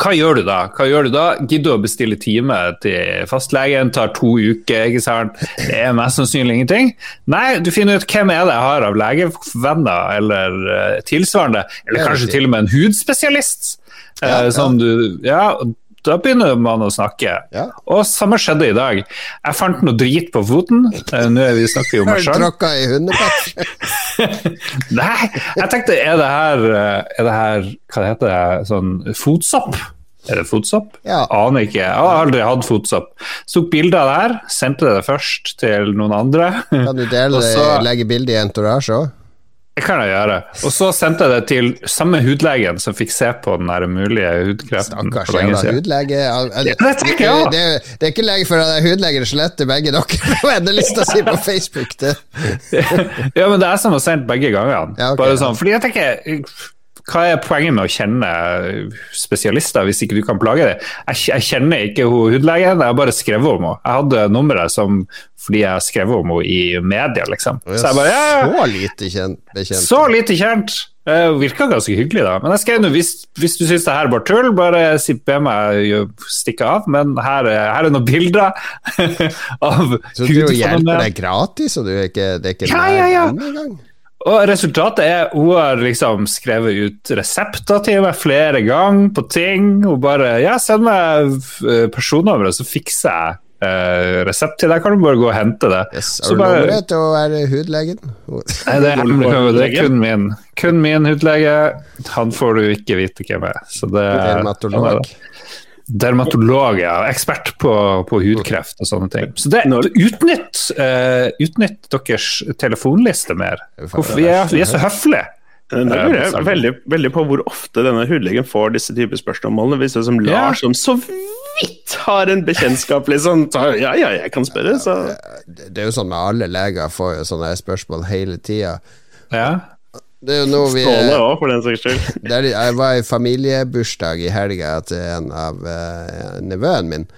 Hva gjør du da? Hva gjør du da? Gidder du å bestille time til fastlegen? Tar to uker, ikke sant? Det er mest sannsynlig ingenting. Nei, du finner ut hvem er det jeg har av legevenner eller eh, tilsvarende, eller er kanskje til og med en hudspesialist. eh, Ja, ja. Som du Ja, da begynner man å snakke. Ja. Og samme skjedde i dag. Jeg fant noe drit på foten. Eh, Nå er vi snakker jo om meg *laughs* sjøl. tråkka i hundepett? *laughs* Nei, jeg tenkte er det her, eh, er det her Hva heter det? Sånn fotsopp? Er det fotsopp? Ja. Aner ikke. Jeg har aldri hatt fotsopp. Så tok bilde av det her, sendte det først til noen andre. Kan du dele *laughs* det, så- legge bilde i entourage òg? Det kan jeg gjøre. Og så sendte jeg det til samme hudlegen som fikk se på den her mulige hudkreften. Stakkars jævla hudlege. Det er ikke lenge før det er hudlegen sletter begge dere *laughs* på vennelista si på Facebook. Det. *laughs* ja, men det er som å sendt begge gangene. Ja, okay, Bare sånn, fordi jeg tenker hva er poenget med å kjenne spesialister hvis ikke du kan plage dem? Jeg, kjenner ikke hudlegen, jeg har bare skrevet om henne. Jeg hadde nummeret som fordi jeg har skrevet om henne i media, liksom. Så jeg bare, ja, Så lite kjent, bekjent. så lite kjent. Uh, virka ganske hyggelig, da. Men jeg skrev nå hvis, hvis du syns det her er bare tull, bare be meg stikke av. Men her, er- her er noen bilder *laughs* av Så du hjelper deg gratis, og du er ikke, det er ikke Ja, ja, ja. engang? Og resultatet er hun har liksom skrevet ut resepter til meg flere ganger på ting. Hun bare Ja, send meg eh, personnummeret, så fikser jeg eh, resept til deg. Kan du bare gå og hente det. Yes. Så Har du bare- nummeret til å være hudlegen? Nei, det, er, det er kun min. Kun min hudlege. Han får du ikke vite hvem er. Så det, Dermatolog? Dermatolog, ja. Ekspert på, på hudkreft og sånne ting. Så det, utnytt, uh, utnytt deres telefonliste mer. Hvorfor, vi, er, vi er så høflige. Jeg lurer jeg veldig, veldig på hvor ofte denne hudlegen får disse typer spørsmålene. Hvis det er som Ja. Lars, som så vidt har en bekjentskap, liksom. Så, ja, ja, jeg kan spørre, så Det er jo sånn med alle leger får jo sånne spørsmål hele tida. Ja. Det er jo noe vi Ståle òg, for den saks skyld. *laughs* det Jeg var i familiebursdag i helga til en av uh, nevøen min.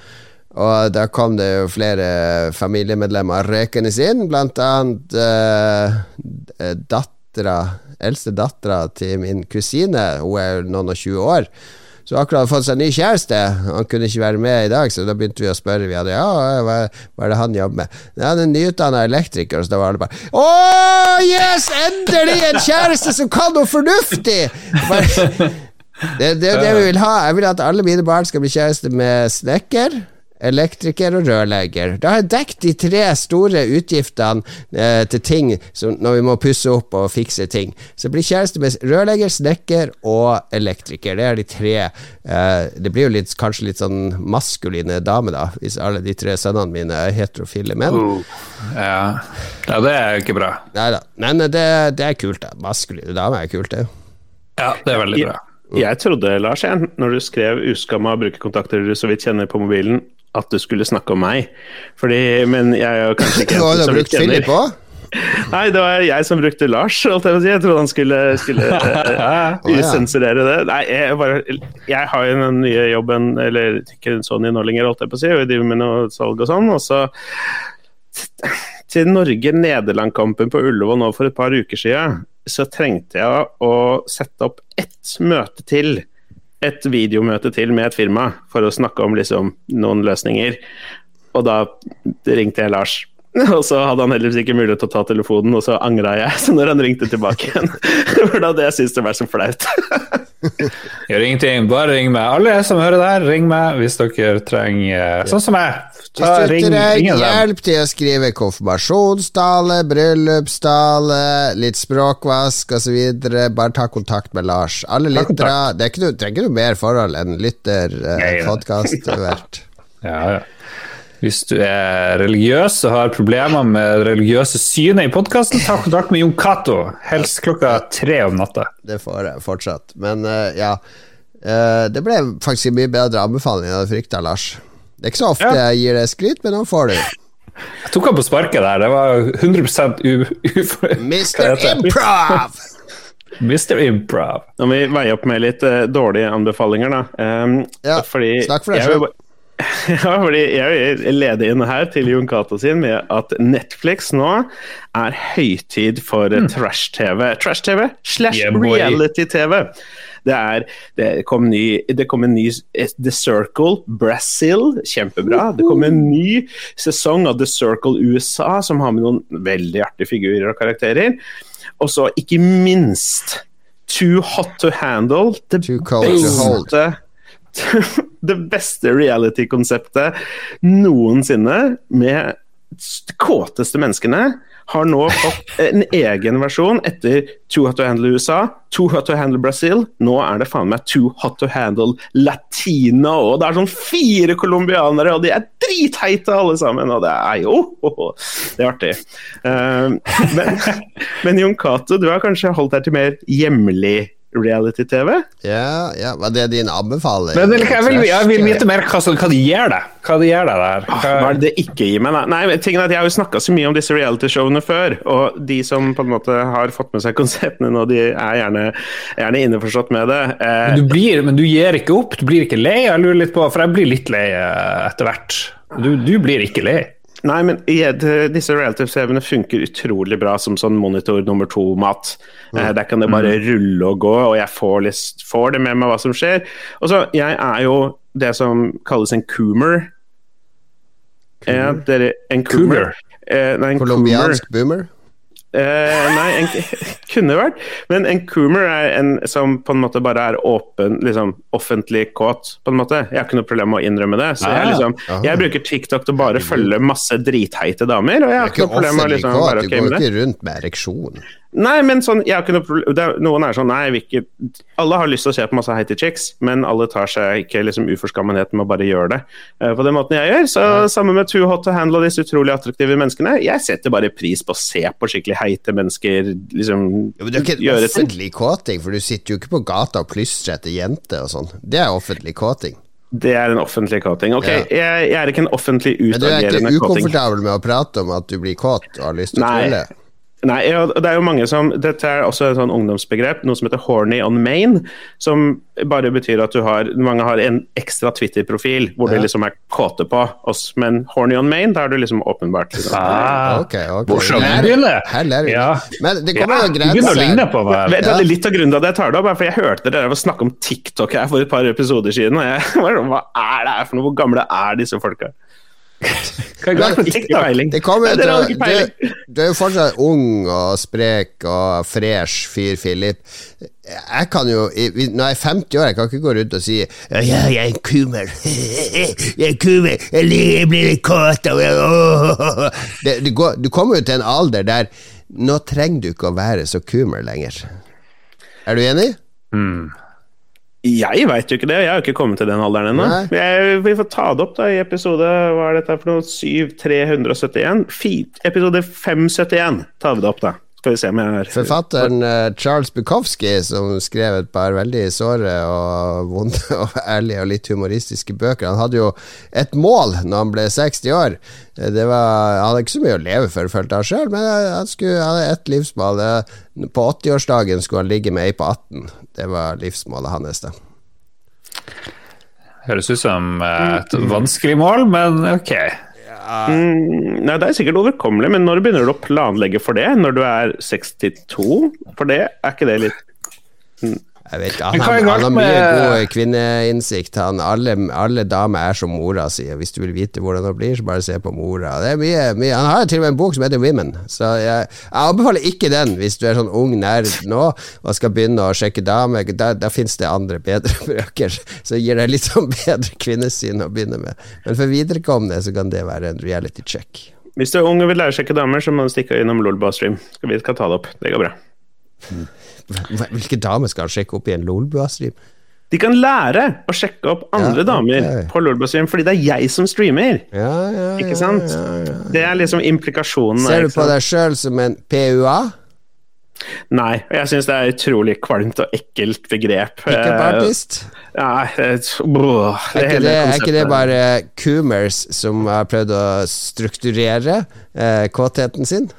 Og da kom det jo flere familiemedlemmer røkende inn, blant annet uh, dattera Eldste dattera til min kusine. Hun er noen og 20 år. Så akkurat hadde fått seg ny kjæreste. Han kunne ikke være med i dag, så da begynte vi å spørre. Vi hadde, ja, hva, hva er det han jobber med? Ja, Han er nyutdanna elektriker, så da var alle bare Å, yes! Endelig en kjæreste som kan noe fornuftig! Bare, *laughs* det er det, det vi vil ha. Jeg vil at alle mine barn skal bli kjæreste med snekker, elektriker og rørlegger. Da har jeg dekket de tre store utgiftene eh, til ting som, når vi må pusse opp og fikse ting. Så blir kjæreste med rørlegger, snekker og elektriker. Det er de tre. Eh, det blir jo litt, kanskje litt sånn maskuline damer, da, hvis alle de tre sønnene mine er heterofile menn. Ja. ja, det er jo ikke bra. Nei da. Men det, det er kult, da. Maskuline damer er kult, det. Ja, det er veldig bra. Jeg trodde, Lars, jeg, når du skrev 'uskamma brukerkontakter du så vidt kjenner på mobilen', at du skulle snakke om meg. Fordi, men jeg er jo kanskje ikke *laughs* en som brukt kjenner. *laughs* Nei, det var jeg som brukte Lars. Holdt jeg, på å si. jeg trodde han skulle, skulle *laughs* uh, Å, sensurere det. Nei, jeg, bare, jeg har jo den nye jobben, eller ikke sånn i nå lenger, holdt jeg på å si, og jeg driver med noe salg og sånn. Og så til Norge-Nederland-kampen på Ullevål nå for et par uker siden, så trengte jeg å sette opp ett møte til. Et videomøte til med et firma for å snakke om liksom, noen løsninger. Og da ringte jeg Lars. *laughs* Og så hadde han heldigvis ikke mulighet til å ta telefonen, og så angra jeg. *laughs* Så når han ringte tilbake igjen, *laughs* for da hadde jeg syntes det var så flaut. Gjør ingenting, bare ring meg. Alle som hører der, ring meg hvis dere trenger Sånn som meg. Ta, Hvis du trenger hjelp til å skrive konfirmasjonstale, bryllupstale, litt språkvask osv., bare ta kontakt med Lars. Alle lyttere Det er ikke noe, trenger ikke noe mer forhold enn lytter, Nei, eh. Ja, ja. Hvis du er religiøs og har problemer med det religiøse synet i podkasten, ta kontakt med Jon Cato. Helst klokka tre om natta. Det får jeg fortsatt. Men uh, ja. Uh, det ble faktisk en mye bedre anbefaling enn jeg hadde frykta, Lars. Det er ikke så ofte Ja. jeg gir deg skryt, men nå får du. Jeg tok han på sparket der. Det var 100 u... u Mr. Improv! Mr. Improv. Nå må vi veie opp med litt uh, dårlige anbefalinger, da. Um, Ja, fordi snakk for deg sjøl. *laughs* Ja, fordi jeg vil lede inn her til Jon Cato sin med at Netflix nå er høytid for mm. trash-TV. Trash-TV slash Yeah, reality-TV. Det er Det kom, ny, det kom en ny eh, The Circle Brazil, kjempebra. Det kom en ny sesong av The Circle USA, som har med noen veldig artige figurer og karakterer. Og så ikke minst Too Hot to Handle. Det beste *laughs* det beste reality-konseptet noensinne, med de kåteste menneskene, har nå fått en egen versjon etter Too Hot to Handle USA, Too Hot to Handle Brazil. Nå er det faen meg Too Hot to Handle Latina Og det er sånn fire colombianere, og de er dritheite alle sammen. Og det er jo Det er artig. Uh, men, *laughs* men Jon Cato, du har kanskje holdt deg til mer hjemlig reality-TV? Ja, ja, var det din anbefaling? Men jeg vil, jeg vil vite mer hva, hva de gjør deg. Hva de gjør det der. Hva... Hva er det det ikke gir meg? Nei, tingen er at Jeg har jo snakka så mye om disse realityshowene før, og de som på en måte har fått med seg konseptene nå, de er gjerne, gjerne innforstått med det. Eh, Men du, blir, men du gir ikke opp? Du blir ikke lei? Jeg lurer litt på, for jeg blir litt lei eh, etter hvert. Du, du blir ikke lei. Nei, men disse reality-TV-ene funker utrolig bra som sånn monitor nummer to-mat. Eh, der kan det bare rulle og gå, og jeg får, list, får det med meg hva som skjer. Og så, Jeg er jo det som kalles en coomer. Eh, en coomer. Eh, nei, en coomer. Colombiansk boomer? Eh, nei, en, *laughs* kunne vært. Men en coomer er en som på en måte bare er åpen, liksom offentlig kåt, på en måte. Jeg har ikke noe problem med å innrømme det. Så jeg, liksom, jeg bruker TikTok til bare følge masse dritheite damer, og jeg har ikke noe problem med å liksom være ok går det. Du går ikke rundt med ereksjon. Nei, men sånn, er, Noen er sånn Nei, vi ikke Alle har lyst til å se på masse heite chicks, men alle tar seg ikke liksom uforskammenheten med å bare gjøre det uh, på den måten jeg gjør. Så sammen med Too Hot to Handle og disse utrolig attraktive menneskene, jeg setter bare pris på å se på skikkelig heite mennesker liksom Ja, men det er ikke en offentlig kåting, for du sitter jo ikke på gata og plystrer etter jenter og sånn. Det er offentlig kåting. Det er en offentlig kåting. Ok, Ja. jeg, jeg er ikke en offentlig Men du er ikke utagerende kåting. ukomfortabel med å prate om at du blir kåt og har lyst til å knulle? Nei, det er jo mange som Dette er også et sånn ungdomsbegrep, noe som heter 'horny on main', som bare betyr at du har Mange har en ekstra Twitter-profil hvor Ja. de liksom er kåte på oss, men 'horny on main', da er du liksom åpenbart liksom. Ah, Ok, ok. Hvor Her- Du begynner. Her lærer vi. Ja. Men det Ja, kommer jo greit begynner å grenser. på meg. Vet Ja. det er Litt av grunnen til at jeg tar det opp, er for jeg hørte dere snakke om TikTok her for et par episoder siden. Og jeg *laughs* var sånn, Hva er det her for noe? Hvor gamle er disse folka? Det kommer jo til ikke du, er jo fortsatt ung og sprek og fresh fyr, Philip. Jeg kan jo Når jeg er 50 år, jeg kan ikke gå rundt og si Ja, ja, jeg er en kumer. *laughs* Jeg er en kumer. Jeg blir litt kåt og *laughs* åh. det, du, går, du kommer jo til en alder der Nå trenger du ikke å være så kumer lenger. Er du enig? Jeg veit jo ikke det, jeg har jo ikke kommet til den alderen ennå. Vi får ta det opp da i episode Hva er dette for noe? 7371? Episode 571 tar vi det opp, da. Skal vi se om jeg er Forfatteren eh, Charles Bukowski, som skrev et par veldig såre og vonde *laughs* og ærlige og litt humoristiske bøker, han hadde jo et mål når han ble 60 år. Eh, Det var, han hadde ikke så mye å leve for, følte han sjøl, men han skulle han hadde ett livsmål. På 80-årsdagen skulle han ligge med ei på 18. Det var livsmålet hans, da. Høres ut som eh, et vanskelig mål, men ok. Mm, Nei, det er sikkert overkommelig, men når begynner du å planlegge for det? Når du er 62? For det er ikke det litt Jeg vet, han, han, han, har mye god kvinneinnsikt. Han, alle, alle damer er som mora si. Hvis du vil vite hvordan det blir, så bare se på mora. Det er mye, mye. Han har til og med en bok som heter Women, så jeg, jeg anbefaler ikke den hvis du er sånn ung nerd nå og skal begynne å sjekke damer. Da, da finnes det andre, bedre *laughs* bøker som gir deg litt sånn bedre kvinnesyn å begynne med. Men for viderekomne så kan det være en reality check. Hvis du er ung og vil lære å sjekke damer, så må du stikke innom lolbastream Skal vi skal ta det opp. Det går bra. Hva- Hvilke damer skal han sjekke opp i en Lolbua-stream? De kan lære å sjekke opp andre Ja, damer ok. på Lolbua-stream, fordi det er jeg som streamer. Ja, ja, Ikke ja, sant? ja, ja. Det er liksom implikasjonen. Ser du på deg sjøl som en PUA? Nei, og jeg syns det er utrolig kvalmt og ekkelt begrep. Pickup partist? artist? Nei, det, brr, Er ikke, det, er ikke det bare Coomers som har prøvd å strukturere eh, kåtheten sin?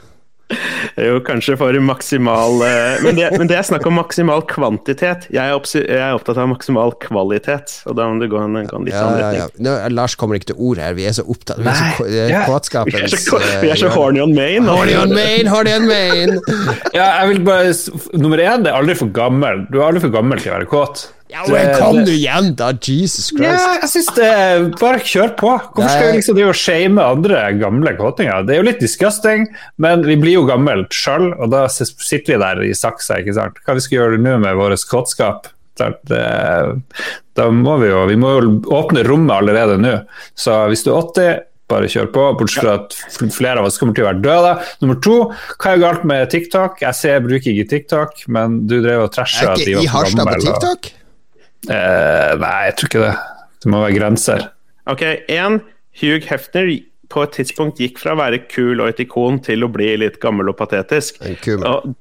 *laughs* Jo, kanskje for maksimal eh, men, det, men det er snakk om maksimal kvantitet. Jeg er, oppsi- jeg er opptatt av maksimal kvalitet, og da må du gå en, en litt Ja, annen ja, ja. Nå, Lars kommer ikke til ord her. Vi er så opptatt Vi er så Nei, det er ja. Vi er kåtskapens så, vi er så eh, horny on main. Horny on main, horny on main! Ja, jeg vil bare Nummer én, det er aldri for gammel. Du er aldri for gammel til å være kåt. Ja, men kom nå igjen, da! Jesus Christ. Ja, jeg synes det Bare kjør på. Hvorfor skal vi liksom drive og shame andre gamle kåtinger? Det er jo litt disgusting, men vi blir jo gamle sjøl, og da sitter vi der i saksa, ikke sant. Hva vi skal gjøre nå med vår kåtskap? Det- Da må vi jo Vi må jo åpne rommet allerede nå. Så hvis du er 80 bare kjør på, bortsett fra at flere av oss kommer til å være døde. Nummer to, hva er galt med TikTok? Jeg ser jeg bruker ikke TikTok, men du drev og trasha at de ikke var i Harstad på TikTok? Eh, nei, jeg tror ikke det. Det må være grenser. Ok, én. Hugh Hefner på et tidspunkt gikk fra å være kul og et ikon til å bli litt gammel og patetisk. En kumel. Og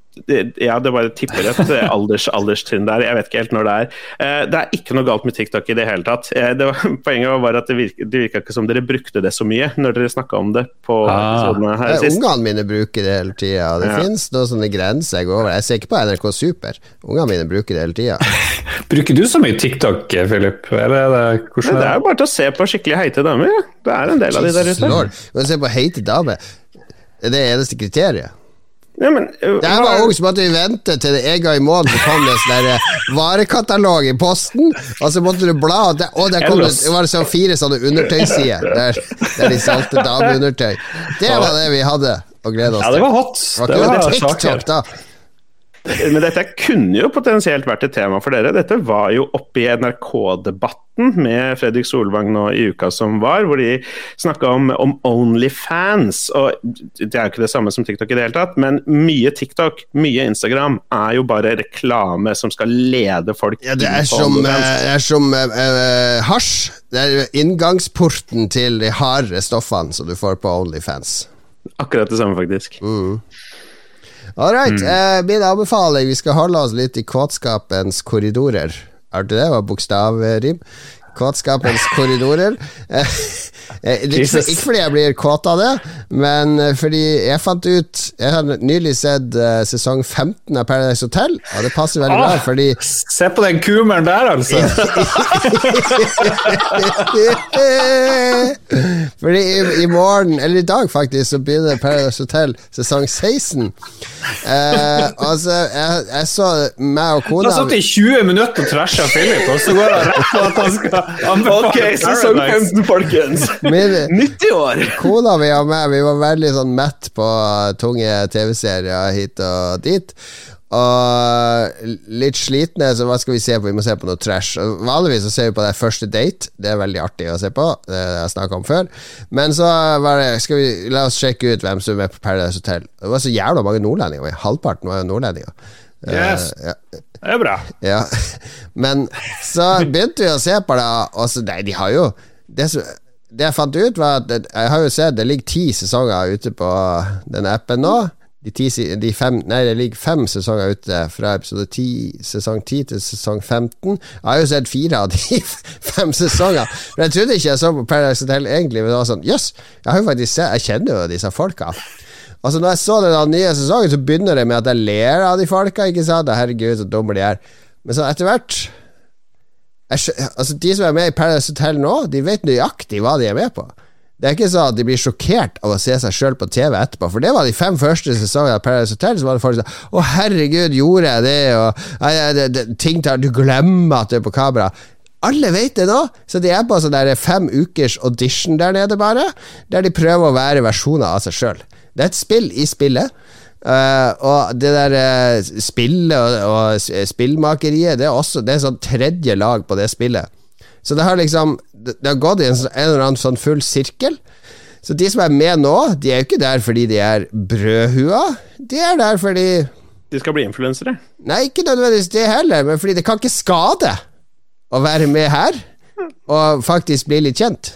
ja, det bare tipper et eh, alders, alderstrinn der. Jeg vet ikke helt når det er. Eh, det er ikke noe galt med TikTok i det hele tatt. Eh, det var, *laughs* poenget var at det virka, det virka ikke som dere brukte det så mye når dere snakka om det på Ah. her sist. Ungene mine bruker det hele tida. Det Ja. finnes noen sånne grenser jeg går over. Jeg ser ikke på NRK Super. Ungene mine bruker det hele tida. *laughs* Bruker du så mye TikTok, Philip? Eller er det, det er jo bare til å se på skikkelig heite damer. ja. Det er en del av de der ute. Men se på heite damer. Det Er det eneste kriteriet? Ja, men, uh, det var òg som at vi ventet til det en gang i måneden kom det en sånn varekatalog i posten, og så måtte du bla, og der, og der kom det, Ellers. det var sånn fire sånne undertøysider der, der de solgte dameundertøy. Det var det vi hadde å glede oss Ja, det var hot. Det Det var var ikke saker. TikTok, da. Men dette kunne jo potensielt vært et tema for dere. Dette var jo oppe i NRK-debatten med Fredrik Solvang nå i uka som var, hvor de snakka om, om Onlyfans. Og det er jo ikke det samme som TikTok i det hele tatt, men mye TikTok, mye Instagram, er jo bare reklame som skal lede folk Ja, det er som, eh, det er som uh, hasj. Det er inngangsporten til de harde stoffene som du får på Onlyfans. Akkurat det samme, faktisk. All right, eh, min anbefaling Vi skal holde oss litt i kåtskapens korridorer. Hørte du det? var bokstavrim. Kåtskapens korridorer. Eh, eh, ikke, ikke fordi jeg blir kåt av det, men eh, fordi jeg fant ut Jeg har nylig sett sesong 15 av Paradise Hotel, og det passer veldig bra, Ah. fordi Se på den kumeren der, altså! *laughs* Fordi i, i morgen, eller i dag faktisk, så begynner Paradise Hotel sesong 16. Eh, altså, jeg, jeg så meg og Han Du har sittet i 20 minutter og trasha Philip, og så går han rett på at han skal Ok, sesong 15, folkens! Min, Nytt i år! Kona mi og meg Vi var veldig sånn mett på tunge TV-serier hit og dit. Og litt slitne, så hva skal vi se på? Vi må se på noe trash. Og Vanligvis så ser vi på det første date. Det er veldig artig å se på. Det har jeg snakka om før. Men så var det Skal vi La oss sjekke ut hvem som er med på Paradise Hotel. Det var så jævla mange nordlendinger. Halvparten var jo nordlendinger. Yes. Uh, ja. Det er bra. Ja, men så begynte vi å se på det, og så Nei, de har jo Det, det jeg fant ut, var at jeg har jo sett det ligger ti sesonger ute på den appen nå. De, ti, de fem, nei, det ligger fem sesonger ute fra episode 10, sesong 10 til sesong 15. Jeg har jo sett fire av de *laughs* fem sesonger. Men jeg trodde ikke jeg så på Paradise Hotel egentlig, men det var sånn Jøss, jeg har jo faktisk sett Jeg kjenner jo disse folka. Altså Når jeg så den nye sesongen, så begynner det med at jeg ler av de folka. Ikke sant? Herregud, så dumme de er. Men så etter hvert altså De som er med i Paradise Hotel nå, de vet nøyaktig hva de er med på. Det er ikke sånn at de blir sjokkert av å se seg sjøl på TV etterpå. For det var de fem første sesongene av Paradise Hotel. Så var det folk sa 'Å, herregud, gjorde jeg det?' Og «Nei, det, det, ting tar Du glemmer at du er på kamera. Alle vet det nå, så de er på sånn fem ukers audition der nede, bare. Der de prøver å være versjoner av seg sjøl. Det er et spill i spillet. Uh, og det der uh, spillet og, og spillmakeriet, det er også Det er sånn tredje lag på det spillet. Så det har liksom Det det har gått i en, en eller annen sånn full sirkel. Så de som er med nå, de er jo ikke der fordi de er brødhua. De er der fordi De skal bli influensere. Nei, ikke nødvendigvis det heller, men fordi det kan ikke skade å være med her, og faktisk bli litt kjent.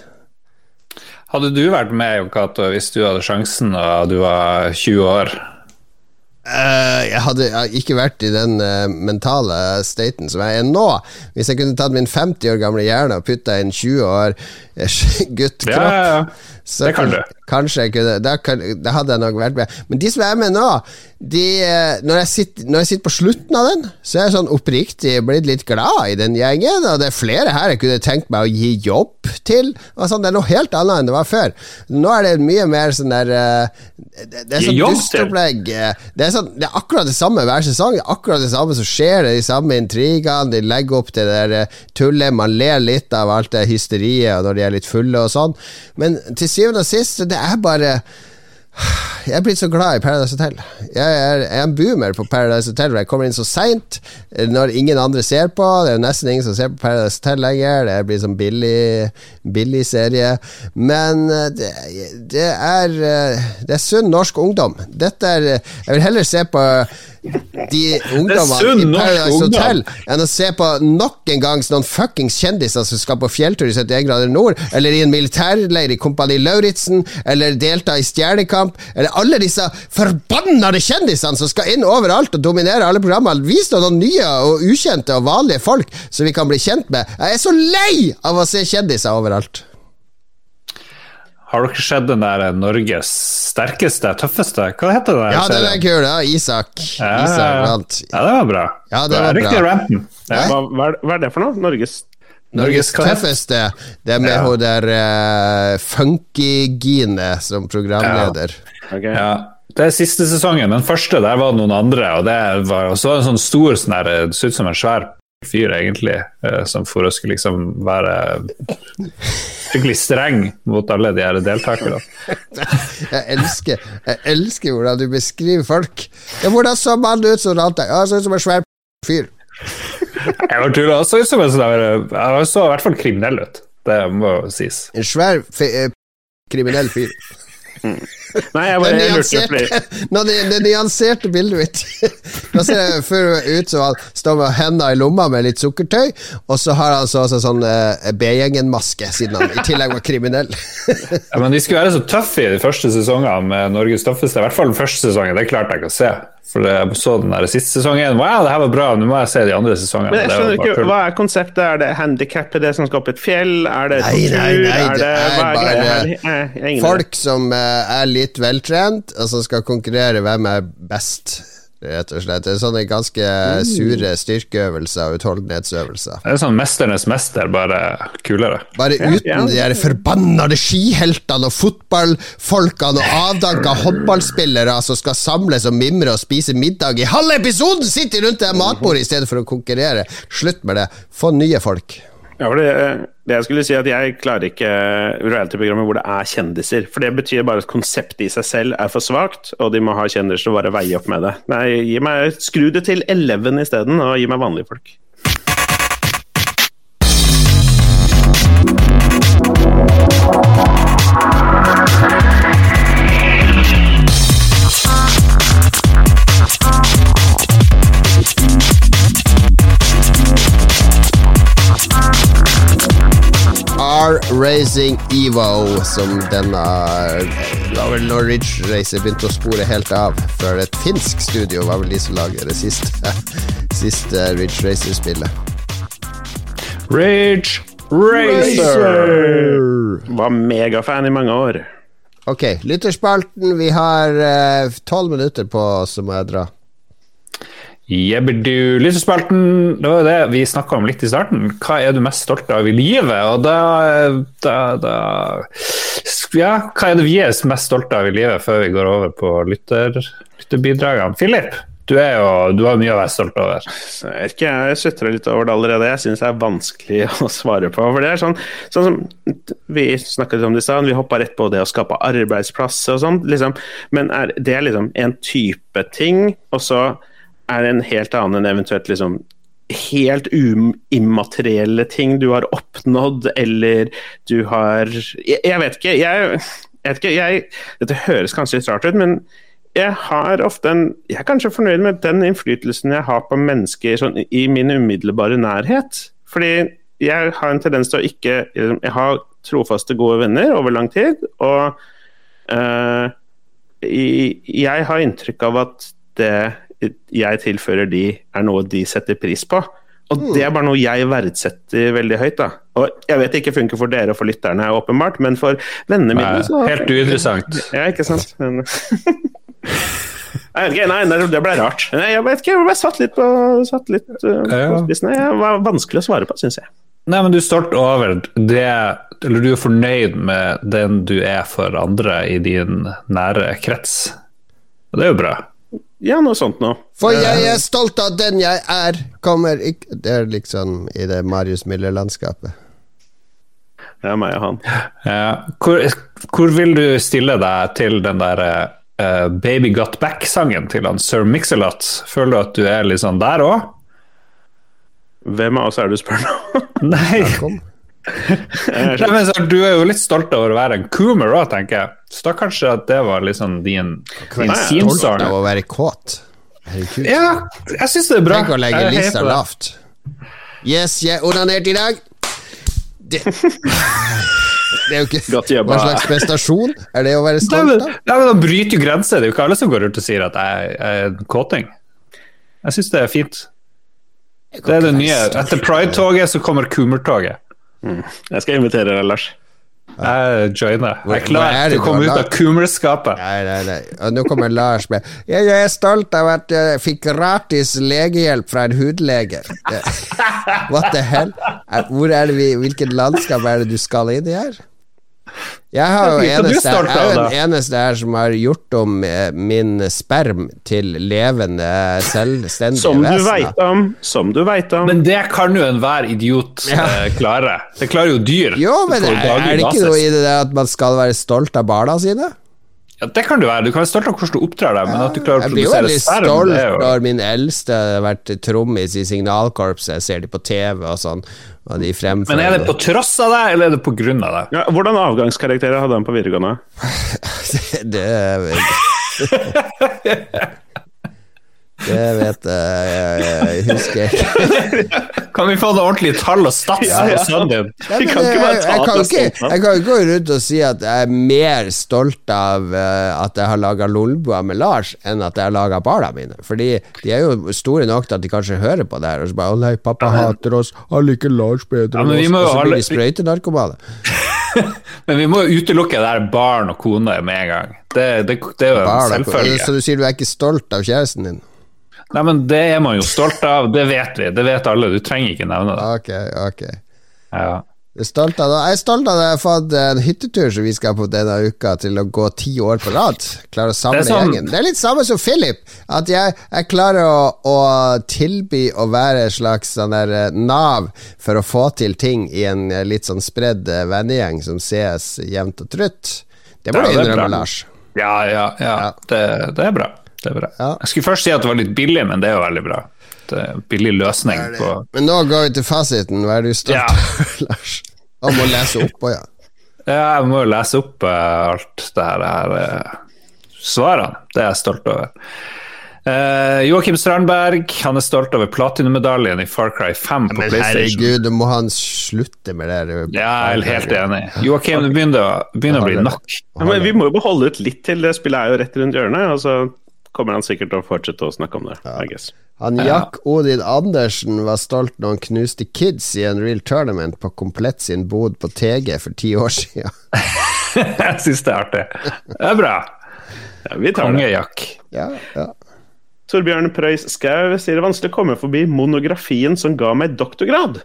Hadde du vært med, Jon Cato, hvis du hadde sjansen da du var 20 år? Uh, jeg hadde ikke vært i den uh, mentale staten som jeg er nå. Hvis jeg kunne tatt min 50 år gamle hjerne og putta en 20 år *laughs* gutt kropp ja, ja, ja. Det kan du. Kanskje jeg kunne da, kan, da, hadde jeg nok vært med. Men de som er med nå, de, når, jeg sitter, når, jeg sitter, på slutten av den, så er jeg sånn oppriktig blitt litt glad i den gjengen. Og det er flere her jeg kunne tenkt meg å gi jobb til. Sånn, det er noe helt annet enn det var før. Nå er det mye mer sånn der eh, Det, det er sånn dustopplegg. Det, er sånn, det er akkurat det samme hver sesong. Det er akkurat det samme som skjer, det er de samme intrigene. De legger opp til det der eh, tullet. Man ler litt av alt det hysteriet når de er litt fulle og sånn. Men til syvende og sist, det er bare jeg er blitt så glad i Paradise Hotel. Jeg er, jeg er en boomer på Paradise Hotel. Jeg kommer inn så seint når ingen andre ser på. Det er jo nesten ingen som ser på Paradise Hotel lenger. Det blir sånn billig, billig serie. Men eh, det, det, er eh, Det er sunn norsk ungdom. Dette er Jeg vil heller se på de ungdommene i Paradise Hotel enn å se på nok en gang noen fuckings kjendiser som skal på fjelltur i 71 grader nord, eller i en militærleir i Kompani Lauritzen, eller delta i Stjernekamp, eller alle disse forbannede kjendisene som skal inn overalt og dominere alle programmene. Vis noen nye og ukjente og vanlige folk som vi kan bli kjent med. Jeg er så lei av å se kjendiser overalt. Har dere sett den der Norges sterkeste, tøffeste? Hva heter det? Ja, den er kul. Ja. Isak. Ja, Isak. Ja, det var bra. Ja, det var Riktig ranten. Ja. Hva, hva, er det for noe? Norges Norges tøffeste. Det er med ja. hun der uh, Funky-Gine som programleder. Ja. Okay. ja. Det er siste sesongen. Den første der var det noen andre. Og det var det en sånn stor sånn der, Det så ut som en svær fyr, egentlig, uh, som for å skulle liksom være skikkelig streng mot alle de her deltakerne. *laughs* jeg, elsker, jeg elsker hvordan du beskriver folk. Ja, hvordan så man ut som Ranta? Ja, så ut som en svær fyr. jeg var tullet Han så ut som en sånn Han så i hvert fall kriminell ut. Det må sies. En svær eh, kriminell fyr. *laughs* *laughs* Nei, jeg bare lurte på *laughs* det, det nyanserte bildet mitt. *laughs* Da ser jeg før ut som han står med hendene i lomma med litt sukkertøy, og så har han så, så, sånn uh, B-gjengen-maske, siden han i tillegg var kriminell. ja, men de skulle være så tøffe i de første sesongene med Norges tøffeste, i hvert fall den første sesongen. Det klarte jeg ikke å se. For jeg så den der siste sesongen. Wow, det her var bra, nå må jeg se de andre sesongene. Men jeg skjønner ikke, Hva er konseptet? Er det handikap det som skal opp et fjell? Er det nei, nei, nei, er det, er bare folk som uh, er litt veltrent, og som skal konkurrere hvem er best rett og slett. Det er sånne ganske mm. sure styrkeøvelser og utholdenhetsøvelser. Det er sånn mesternes mester, bare kulere. Bare uten de der forbannede skiheltene og fotballfolkene og avdanka håndballspillere som skal samles og mimre og spise middag i halve episoden! Sitter rundt det matbordet i stedet for å konkurrere. Slutt med det. Få nye folk. Ja, for det, det, jeg skulle si at jeg klarer ikke reality-programmer hvor det er kjendiser. For det betyr bare at konseptet i seg selv er for svakt, og de må ha kjendiser å bare veie opp med det. Nei, meg, Skru det til Eleven isteden, og gi meg vanlige folk. Racing Evo, som denne Da Norwich Racer begynte å spore helt av, før et finsk studio var vel de som lager det siste, *laughs* siste Ridge Racer-spillet. Ridge Racer! Var megafan i mange år. Ok, lytterspalten. Vi har eh, tolv uh, minutter på oss, så må jeg dra. Jebberdu. Lysespalten, det var det vi snakka om litt i starten. Hva er du mest stolt av i livet? Og da, da, da Ja, hva er det vi er mest stolte av i livet, før vi går over på lytter, lytterbidragene? Philip, du, du har mye å være stolt over. Jeg vet jeg sutrer litt over det allerede. Jeg syns det er vanskelig *laughs* å svare på. For det er sånn, sånn som vi snakket om det i stad, vi hoppa rett på det å skape arbeidsplasser og sånn. Liksom. Men er, det er liksom en type ting, og så er en helt annen enn eventuelt liksom helt immaterielle ting du har oppnådd, eller du har Jeg, jeg vet ikke. Jeg, jeg vet ikke jeg, dette høres kanskje litt rart ut, men jeg har ofte en Jeg er kanskje fornøyd med den innflytelsen jeg har på mennesker sånn, i min umiddelbare nærhet. Fordi jeg har en tendens til å ikke liksom, Jeg har trofaste, gode venner over lang tid, og øh, jeg har inntrykk av at det jeg tilfører de, er noe de setter pris på. Og det er bare noe jeg verdsetter veldig høyt. da. Og jeg vet det ikke funker for dere og for lytterne, åpenbart, men for vennene mine så helt uinteressant. Ja, ikke sant? Men... *laughs* Jeg vet ikke, nei, nei, det ble rart. Jeg vet ikke, jeg ble satt litt på, satt litt, uh, på spissen. Det var vanskelig å svare på, syns jeg. Nei, men du er stolt over det Eller du er fornøyd med den du er for andre i din nære krets. Og det er jo bra. Ja, noe sånt noe. For jeg er stolt av den jeg er, kommer ikke Det er liksom i det Marius Miller-landskapet. Det er meg og han. Ja. Hvor, hvor vil du stille deg til den der uh, Baby Got Back-sangen til han Sir Mix-a-Lot? Føler du at du er litt sånn der òg? Hvem av oss er det du spør nå? Nei. Nei, men så, du er jo litt stolt over å være en coomer òg, tenker jeg. Så da kanskje at det var liksom din, din av å være kåt. Herregud. Ja, jeg syns det er bra. Tenk å legge er lista lavt. Yes, jeg onanerte i dag. Det, *laughs* det er jo ikke Hva slags prestasjon er det å være stolt av? nei, men Da bryter jo grenser. Det er jo ikke alle som går rundt og sier at jeg jeg er en kåting. Jeg syns det er fint. Det er det nye. Etter Pride-toget så kommer Coomer-toget. Jeg skal invitere deg, Lars. Jeg joiner. Jeg er er klar det til å komme ut av lagd? Nei, nei, nei. Og nå kommer Lars med jeg, jeg er stolt av at jeg fikk gratis legehjelp fra en hudlege. *laughs* What the hell? Hvor er det vi, hvilket landskap er det du skal inn i her? Jeg har jo er eneste, jeg er jo den eneste her som har gjort om eh, min sperm til levende, selvstendige Som du vet om. Som du veit om. Men det kan jo enhver idiot Ja. eh, klare. Det klarer jo dyr. Jo, men er, er det ikke noe i det der at man skal være stolt av barna sine? Ja, det kan du være. Du kan være stolt av hvordan du opptrer deg, men at du klarer å Jeg blir jo produsere veldig stolt det når min eldste har vært trommis i signalkorpset. Jeg ser de på TV og sånn, og de fremfører Men er det på tross av deg, eller er det på grunn av deg? Ja, hvordan avgangskarakterer hadde han på videregående? *laughs* det, det *laughs* Det vet jeg Jeg husker ikke. *laughs* Kan vi få noen ordentlige tall og stats Ja, ja. på sønnen din? Jeg, jeg, kan ikke, sånn, jeg gå rundt og si at jeg er mer stolt av uh, at jeg har laga Lolbua med Lars, enn at jeg har laga barna mine. Fordi de er jo store nok til at de kanskje hører på det her, og så bare 'Å nei, pappa hater oss. Han liker Lars bedre enn men oss', og så blir de sprøytenarkomane. *laughs* Men vi må jo utelukke det der barn og kone med en gang. Det, det, det er jo en selvfølge. Så du sier du er ikke stolt av kjæresten din? Nei, men det er man jo stolt av, det vet vi. Det vet alle. Du trenger ikke nevne det. Ok, ok. Ja. Jeg er stolt av det. Jeg er stolt av at jeg har fått en hyttetur som vi skal på denne uka, til å gå ti år på rad. Klare å samle Det sånn- gjengen. Det er litt samme som Philip. At jeg, jeg klarer å, å tilby å være et slags sånn der eh, nav for å få til ting i en eh, litt sånn spredd eh, vennegjeng som ses jevnt og trutt. Det må du innrømme. Lars. Ja, ja, ja. Ja. Det, det er bra. Det er bra. Ja. Jeg skulle først si at det var litt billig, men det er jo veldig bra. Det er en billig løsning på Men nå går vi til fasiten. Hva er du stolt Ja. *laughs* Lars? Han må lese opp ja. Ja, jeg må jo lese opp uh, alt det her, eh, svarene. Det er jeg stolt over. Uh, Joakim Strandberg han er stolt over platinummedaljen i Far Cry 5 på Men PlayStation. herregud, må han slutte med det. der. Ja, jeg er helt enig. Joakim, det begynner, begynner å bli nok. Ja, men vi må jo beholde ut litt til. Det spillet er jo rett rundt hjørnet. Og så kommer han sikkert til å fortsette å snakke om det. I guess. Han Jack Odin Andersen var stolt når han knuste Kids i en real tournament på Komplett sin bod på TG for ti år siden. *laughs* jeg syns det er artig. Det er bra. Ja, vi tar det. Kongejakk. Ja, ja. Torbjørn Preus Skau sier det vanskelig å komme forbi monografien som ga meg doktorgrad.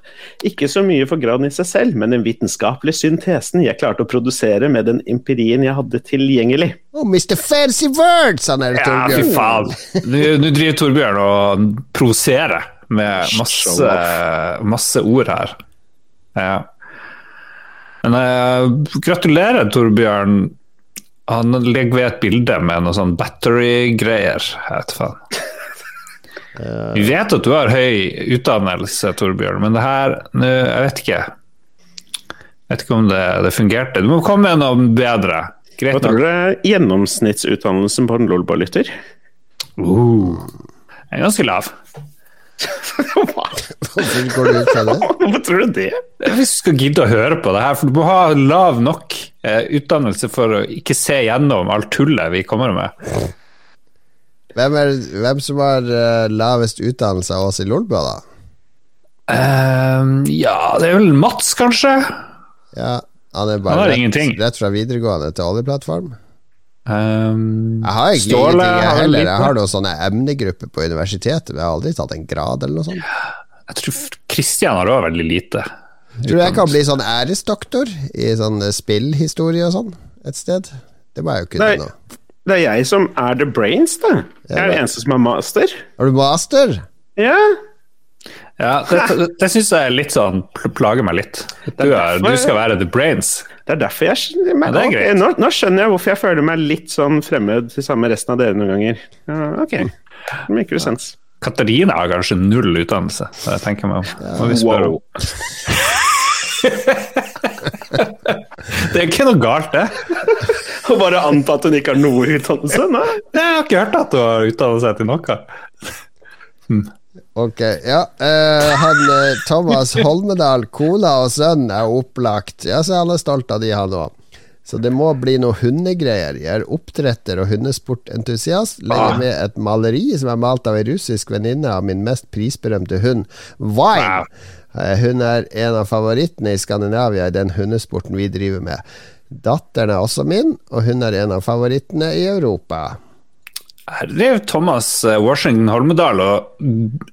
Ikke så mye for graden i seg selv, men den vitenskapelige syntesen jeg klarte å produsere med den empirien jeg hadde tilgjengelig. Oh, Mr. Fancy Words, han er det, Ja, fy faen. Nå driver Torbjørn og provoserer med masse, masse ord her. Ja. Men uh, gratulerer, Torbjørn. Han legger ved et bilde med noe sånn battery-greier. Jeg vet faen. Vi vet at du har høy utdannelse, Torbjørn, men det her nå, Jeg vet ikke. Jeg vet ikke om det, det fungerte. Du må komme med noe bedre. Hva tror dere er gjennomsnittsutdannelsen på en Lolbua-lytter? Uh, er ganske lav. Hvorfor går du ut fra det? *laughs* Hvorfor tror du det? Hvis du skal gidde å høre på det her, for du må ha lav nok eh, utdannelse for å ikke se gjennom alt tullet vi kommer med. Hvem, er, hvem som har uh, lavest utdannelse av oss i Lolbua, da? Um, ja, det er vel Mats, kanskje? Ja, han er bare han rett, rett fra videregående til oljeplattform. Ehm, Jeg har egentlig Ståle ingenting, jeg heller. Jeg har noen sånne emnegrupper på universitetet, men jeg har aldri tatt en grad eller noe sånt. Jeg tror Kristian har òg veldig lite. Tror du jeg kan bli sånn æresdoktor i sånn eh, spillhistorie og sånn et sted? Det må jeg jo kunne nå. Det er jeg som er the brains, da. Jeg er den eneste som er master. Har du master? Ja. Ja, Det, det, det syns jeg er litt sånn plager meg litt. Du, er, du skal være the brains. Det er derfor jeg men, Ja, det er nå, nå skjønner jeg hvorfor jeg føler meg litt sånn fremmed til sammen med resten av dere noen ganger. Ja, ok, Maker sense. Katarina har kanskje null utdannelse, så jeg tenker meg om. Vi spør Wow. *laughs* Det er ikke noe galt, det. *laughs* Å bare anta at hun ikke har noe utdannelse? Nei. Jeg har ikke hørt at hun har utdannet seg til noe. Ok, ja. eh, han eh, Thomas Holmedal, kona og sønn er opplagt. Ja, så er alle stolt av de, han òg. Så det må bli noe hundegreier. Jeg er oppdretter og hundesportentusiast. Legger Ah. med et maleri som er malt av ei russisk venninne av min mest prisberømte hund, Vine. Eh, Hun er en av favorittene i Skandinavia i den hundesporten vi driver med. Datteren er også min, og hun er en av favorittene i Europa. Her driver Thomas eh, Washington Holmedal og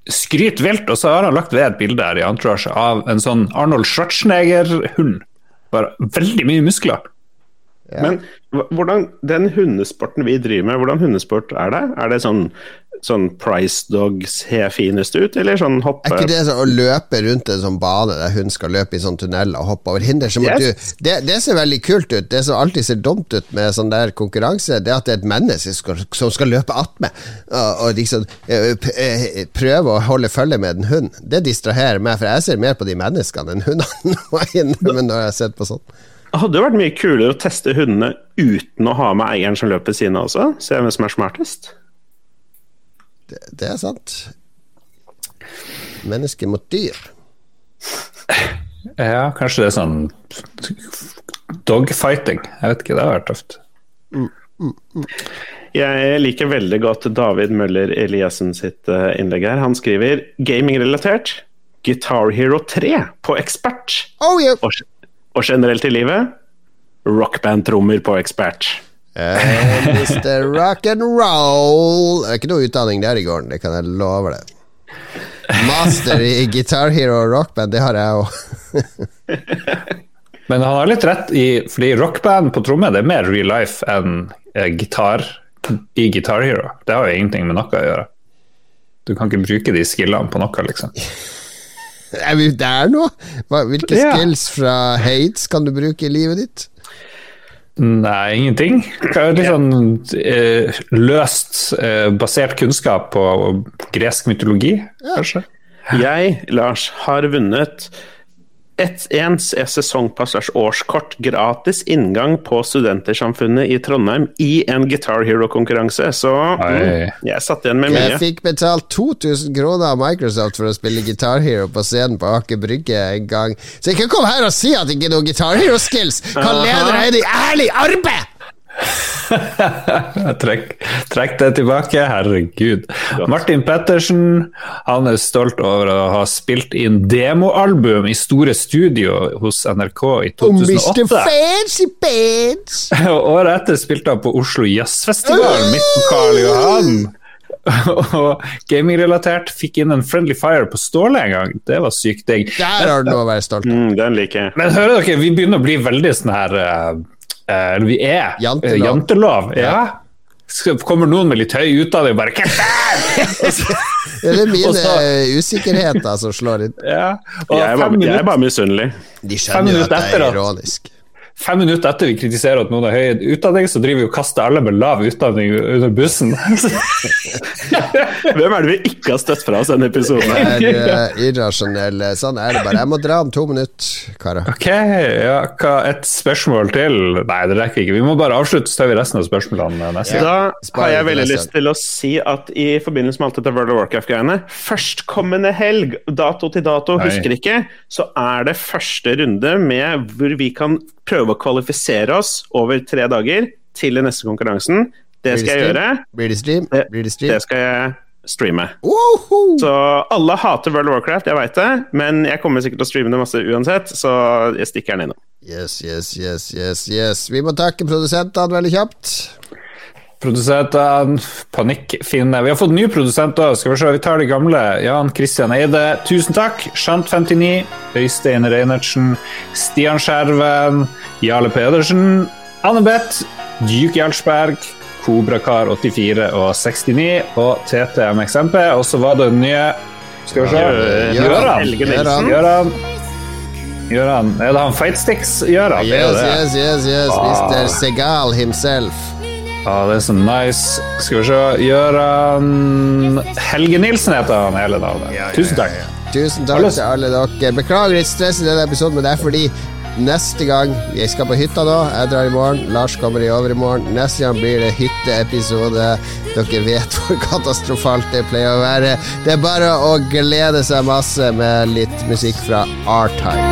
skryter vilt, og så har han lagt ved et bilde her i Entourage av en sånn Arnold Schwarzenegger-hund. Bare veldig mye muskler. Men hvordan, den hundesporten vi driver med, hvordan hundesport er det? Er det sånn, sånn Price Dog ser finest ut, eller sånn hoppe Er ikke det sånn å løpe rundt en sånn bane der hun skal løpe i sånn tunnel og hoppe over hinder? Yes. du, det, det ser veldig kult ut. Det som alltid ser dumt ut med sånn der konkurranse, det er at det er et menneske som skal, som skal løpe attmed og, og liksom eh, eh, prøve å holde følge med en hund. Det distraherer meg, for jeg ser mer på de menneskene enn hundene *laughs* når jeg har sett på sånn. Det Hadde jo vært mye kulere å teste hundene uten å ha med eieren som løper ved siden av også? Se hvem som er smartest. Det, det er sant. Menneske mot dyr. Ja, kanskje det er sånn dogfighting. Jeg vet ikke, det har vært tøft. Jeg liker veldig godt David Møller Eliassen sitt eh, innlegg her. Han skriver gamingrelatert Guitar Hero 3 på ekspert. Oh, yeah. Og, og generelt i livet rockband-trommer på ekspert. Eh, Mr. Rock and Roll. Det er ikke noe utdanning der i gården, det kan jeg love deg. Master i Guitar Hero og rockband, det har jeg òg. *laughs* Men han har litt rett i fordi rockband på tromme det er mer real life enn eh, gitar i Guitar Hero. Det har jo ingenting med noe å gjøre. Du kan ikke bruke de skillene på noe, liksom. *laughs* Er vi der nå? Hvilke skills fra Hades kan du bruke i livet ditt? Nei, ingenting. Er Litt sånn eh, løst eh, basert kunnskap på gresk mytologi, kanskje? Jeg, Lars, har vunnet et ens sesongpass slash årskort gratis inngang på Studentersamfunnet i Trondheim i en Guitar Hero-konkurranse, så mm, jeg satt igjen med mye. Jeg fikk betalt 2000 kroner av Microsoft for å spille Guitar Hero på scenen på Aker Brygge en gang. Så ikke kom her og si at ikke noe Guitar Hero-skills kan lede deg inn i ærlig arbeid! Jeg *laughs* trekk, trekk det tilbake, herregud. Martin Pettersen han er stolt over å ha spilt inn demoalbum i store studio hos NRK i 2008. Fancy Pants! Og Året etter spilte han på Oslo Jazzfestival midt på Karl Johan. *laughs* Og gamingrelatert fikk inn en Friendly Fire på Ståle en gang. Det var sykt digg. Der har du noe å være stolt av. Mm, den liker jeg. Men hører dere, vi begynner å bli veldig sånn her eh, eh, Vi er Jantelov. eh, jantelov. Ja. Så kommer noen med litt høy ut og bare «Hva faen?» *laughs* Og så- Det er mine så- usikkerheter som slår inn. ja. Og Jeg er bare, jeg er bare misunnelig. De skjønner jo at det er at- ironisk. Fem minutter etter vi kritiserer at noen har høy utdanning, så driver vi og kaster alle med lav utdanning under bussen. Hvem er det vi ikke har støtt fra oss denne episoden? Det er eh, irrasjonell. Sånn er det bare. Jeg må dra om to minutter, karer. Ok, ja, hva, et spørsmål til? Nei, det rekker ikke. Vi må bare avslutte, så tar vi resten av spørsmålene neste gang. Da har jeg veldig lyst til å si at i forbindelse med alt dette World of Warcraft-greiene Førstkommende helg, dato til dato, Nei. husker ikke, så er det første runde med hvor vi kan prøve å kvalifisere oss over tre dager til den neste konkurransen. Det skal jeg gjøre. Blir det stream? Blir det stream? Det skal jeg streame. Så alle hater World of Warcraft, jeg veit det, men jeg kommer sikkert til å streame det masse uansett, så jeg stikker den innom. Yes, yes, yes, yes, yes. Vi må takke produsentene veldig kjapt. Produsentene, panikkfinne. Vi har fått ny produsent òg. Skal vi se, vi tar de gamle. Jan Christian Eide, tusen takk. Shant59, Øystein Reinertsen, Stian Skjerven, Jarle Pedersen, Anne-Beth, Duke Jarlsberg, Kobrakar84 og 69 og TTMXMP. Og så var det den nye Skal vi se Gjøran. Gjøran. Helge Gjøran. Nilsen. Gjøran. Gjøran. Er det han jo Yes, yes, yes, yes. Mr. Segal himself. Ja, det er så nice. Skal vi se Gjøran Helge Nilsen heter han hele navnet. Tusen takk. Tusen takk til alle dere. Beklager litt stress i denne episoden, men det er fordi neste gang Jeg skal på hytta nå. Jeg drar i morgen. Lars kommer i overmorgen. Neste gang blir det hytteepisode. Dere vet hvor katastrofalt det pleier å være. Det er bare å glede seg masse med litt musikk fra R-Type.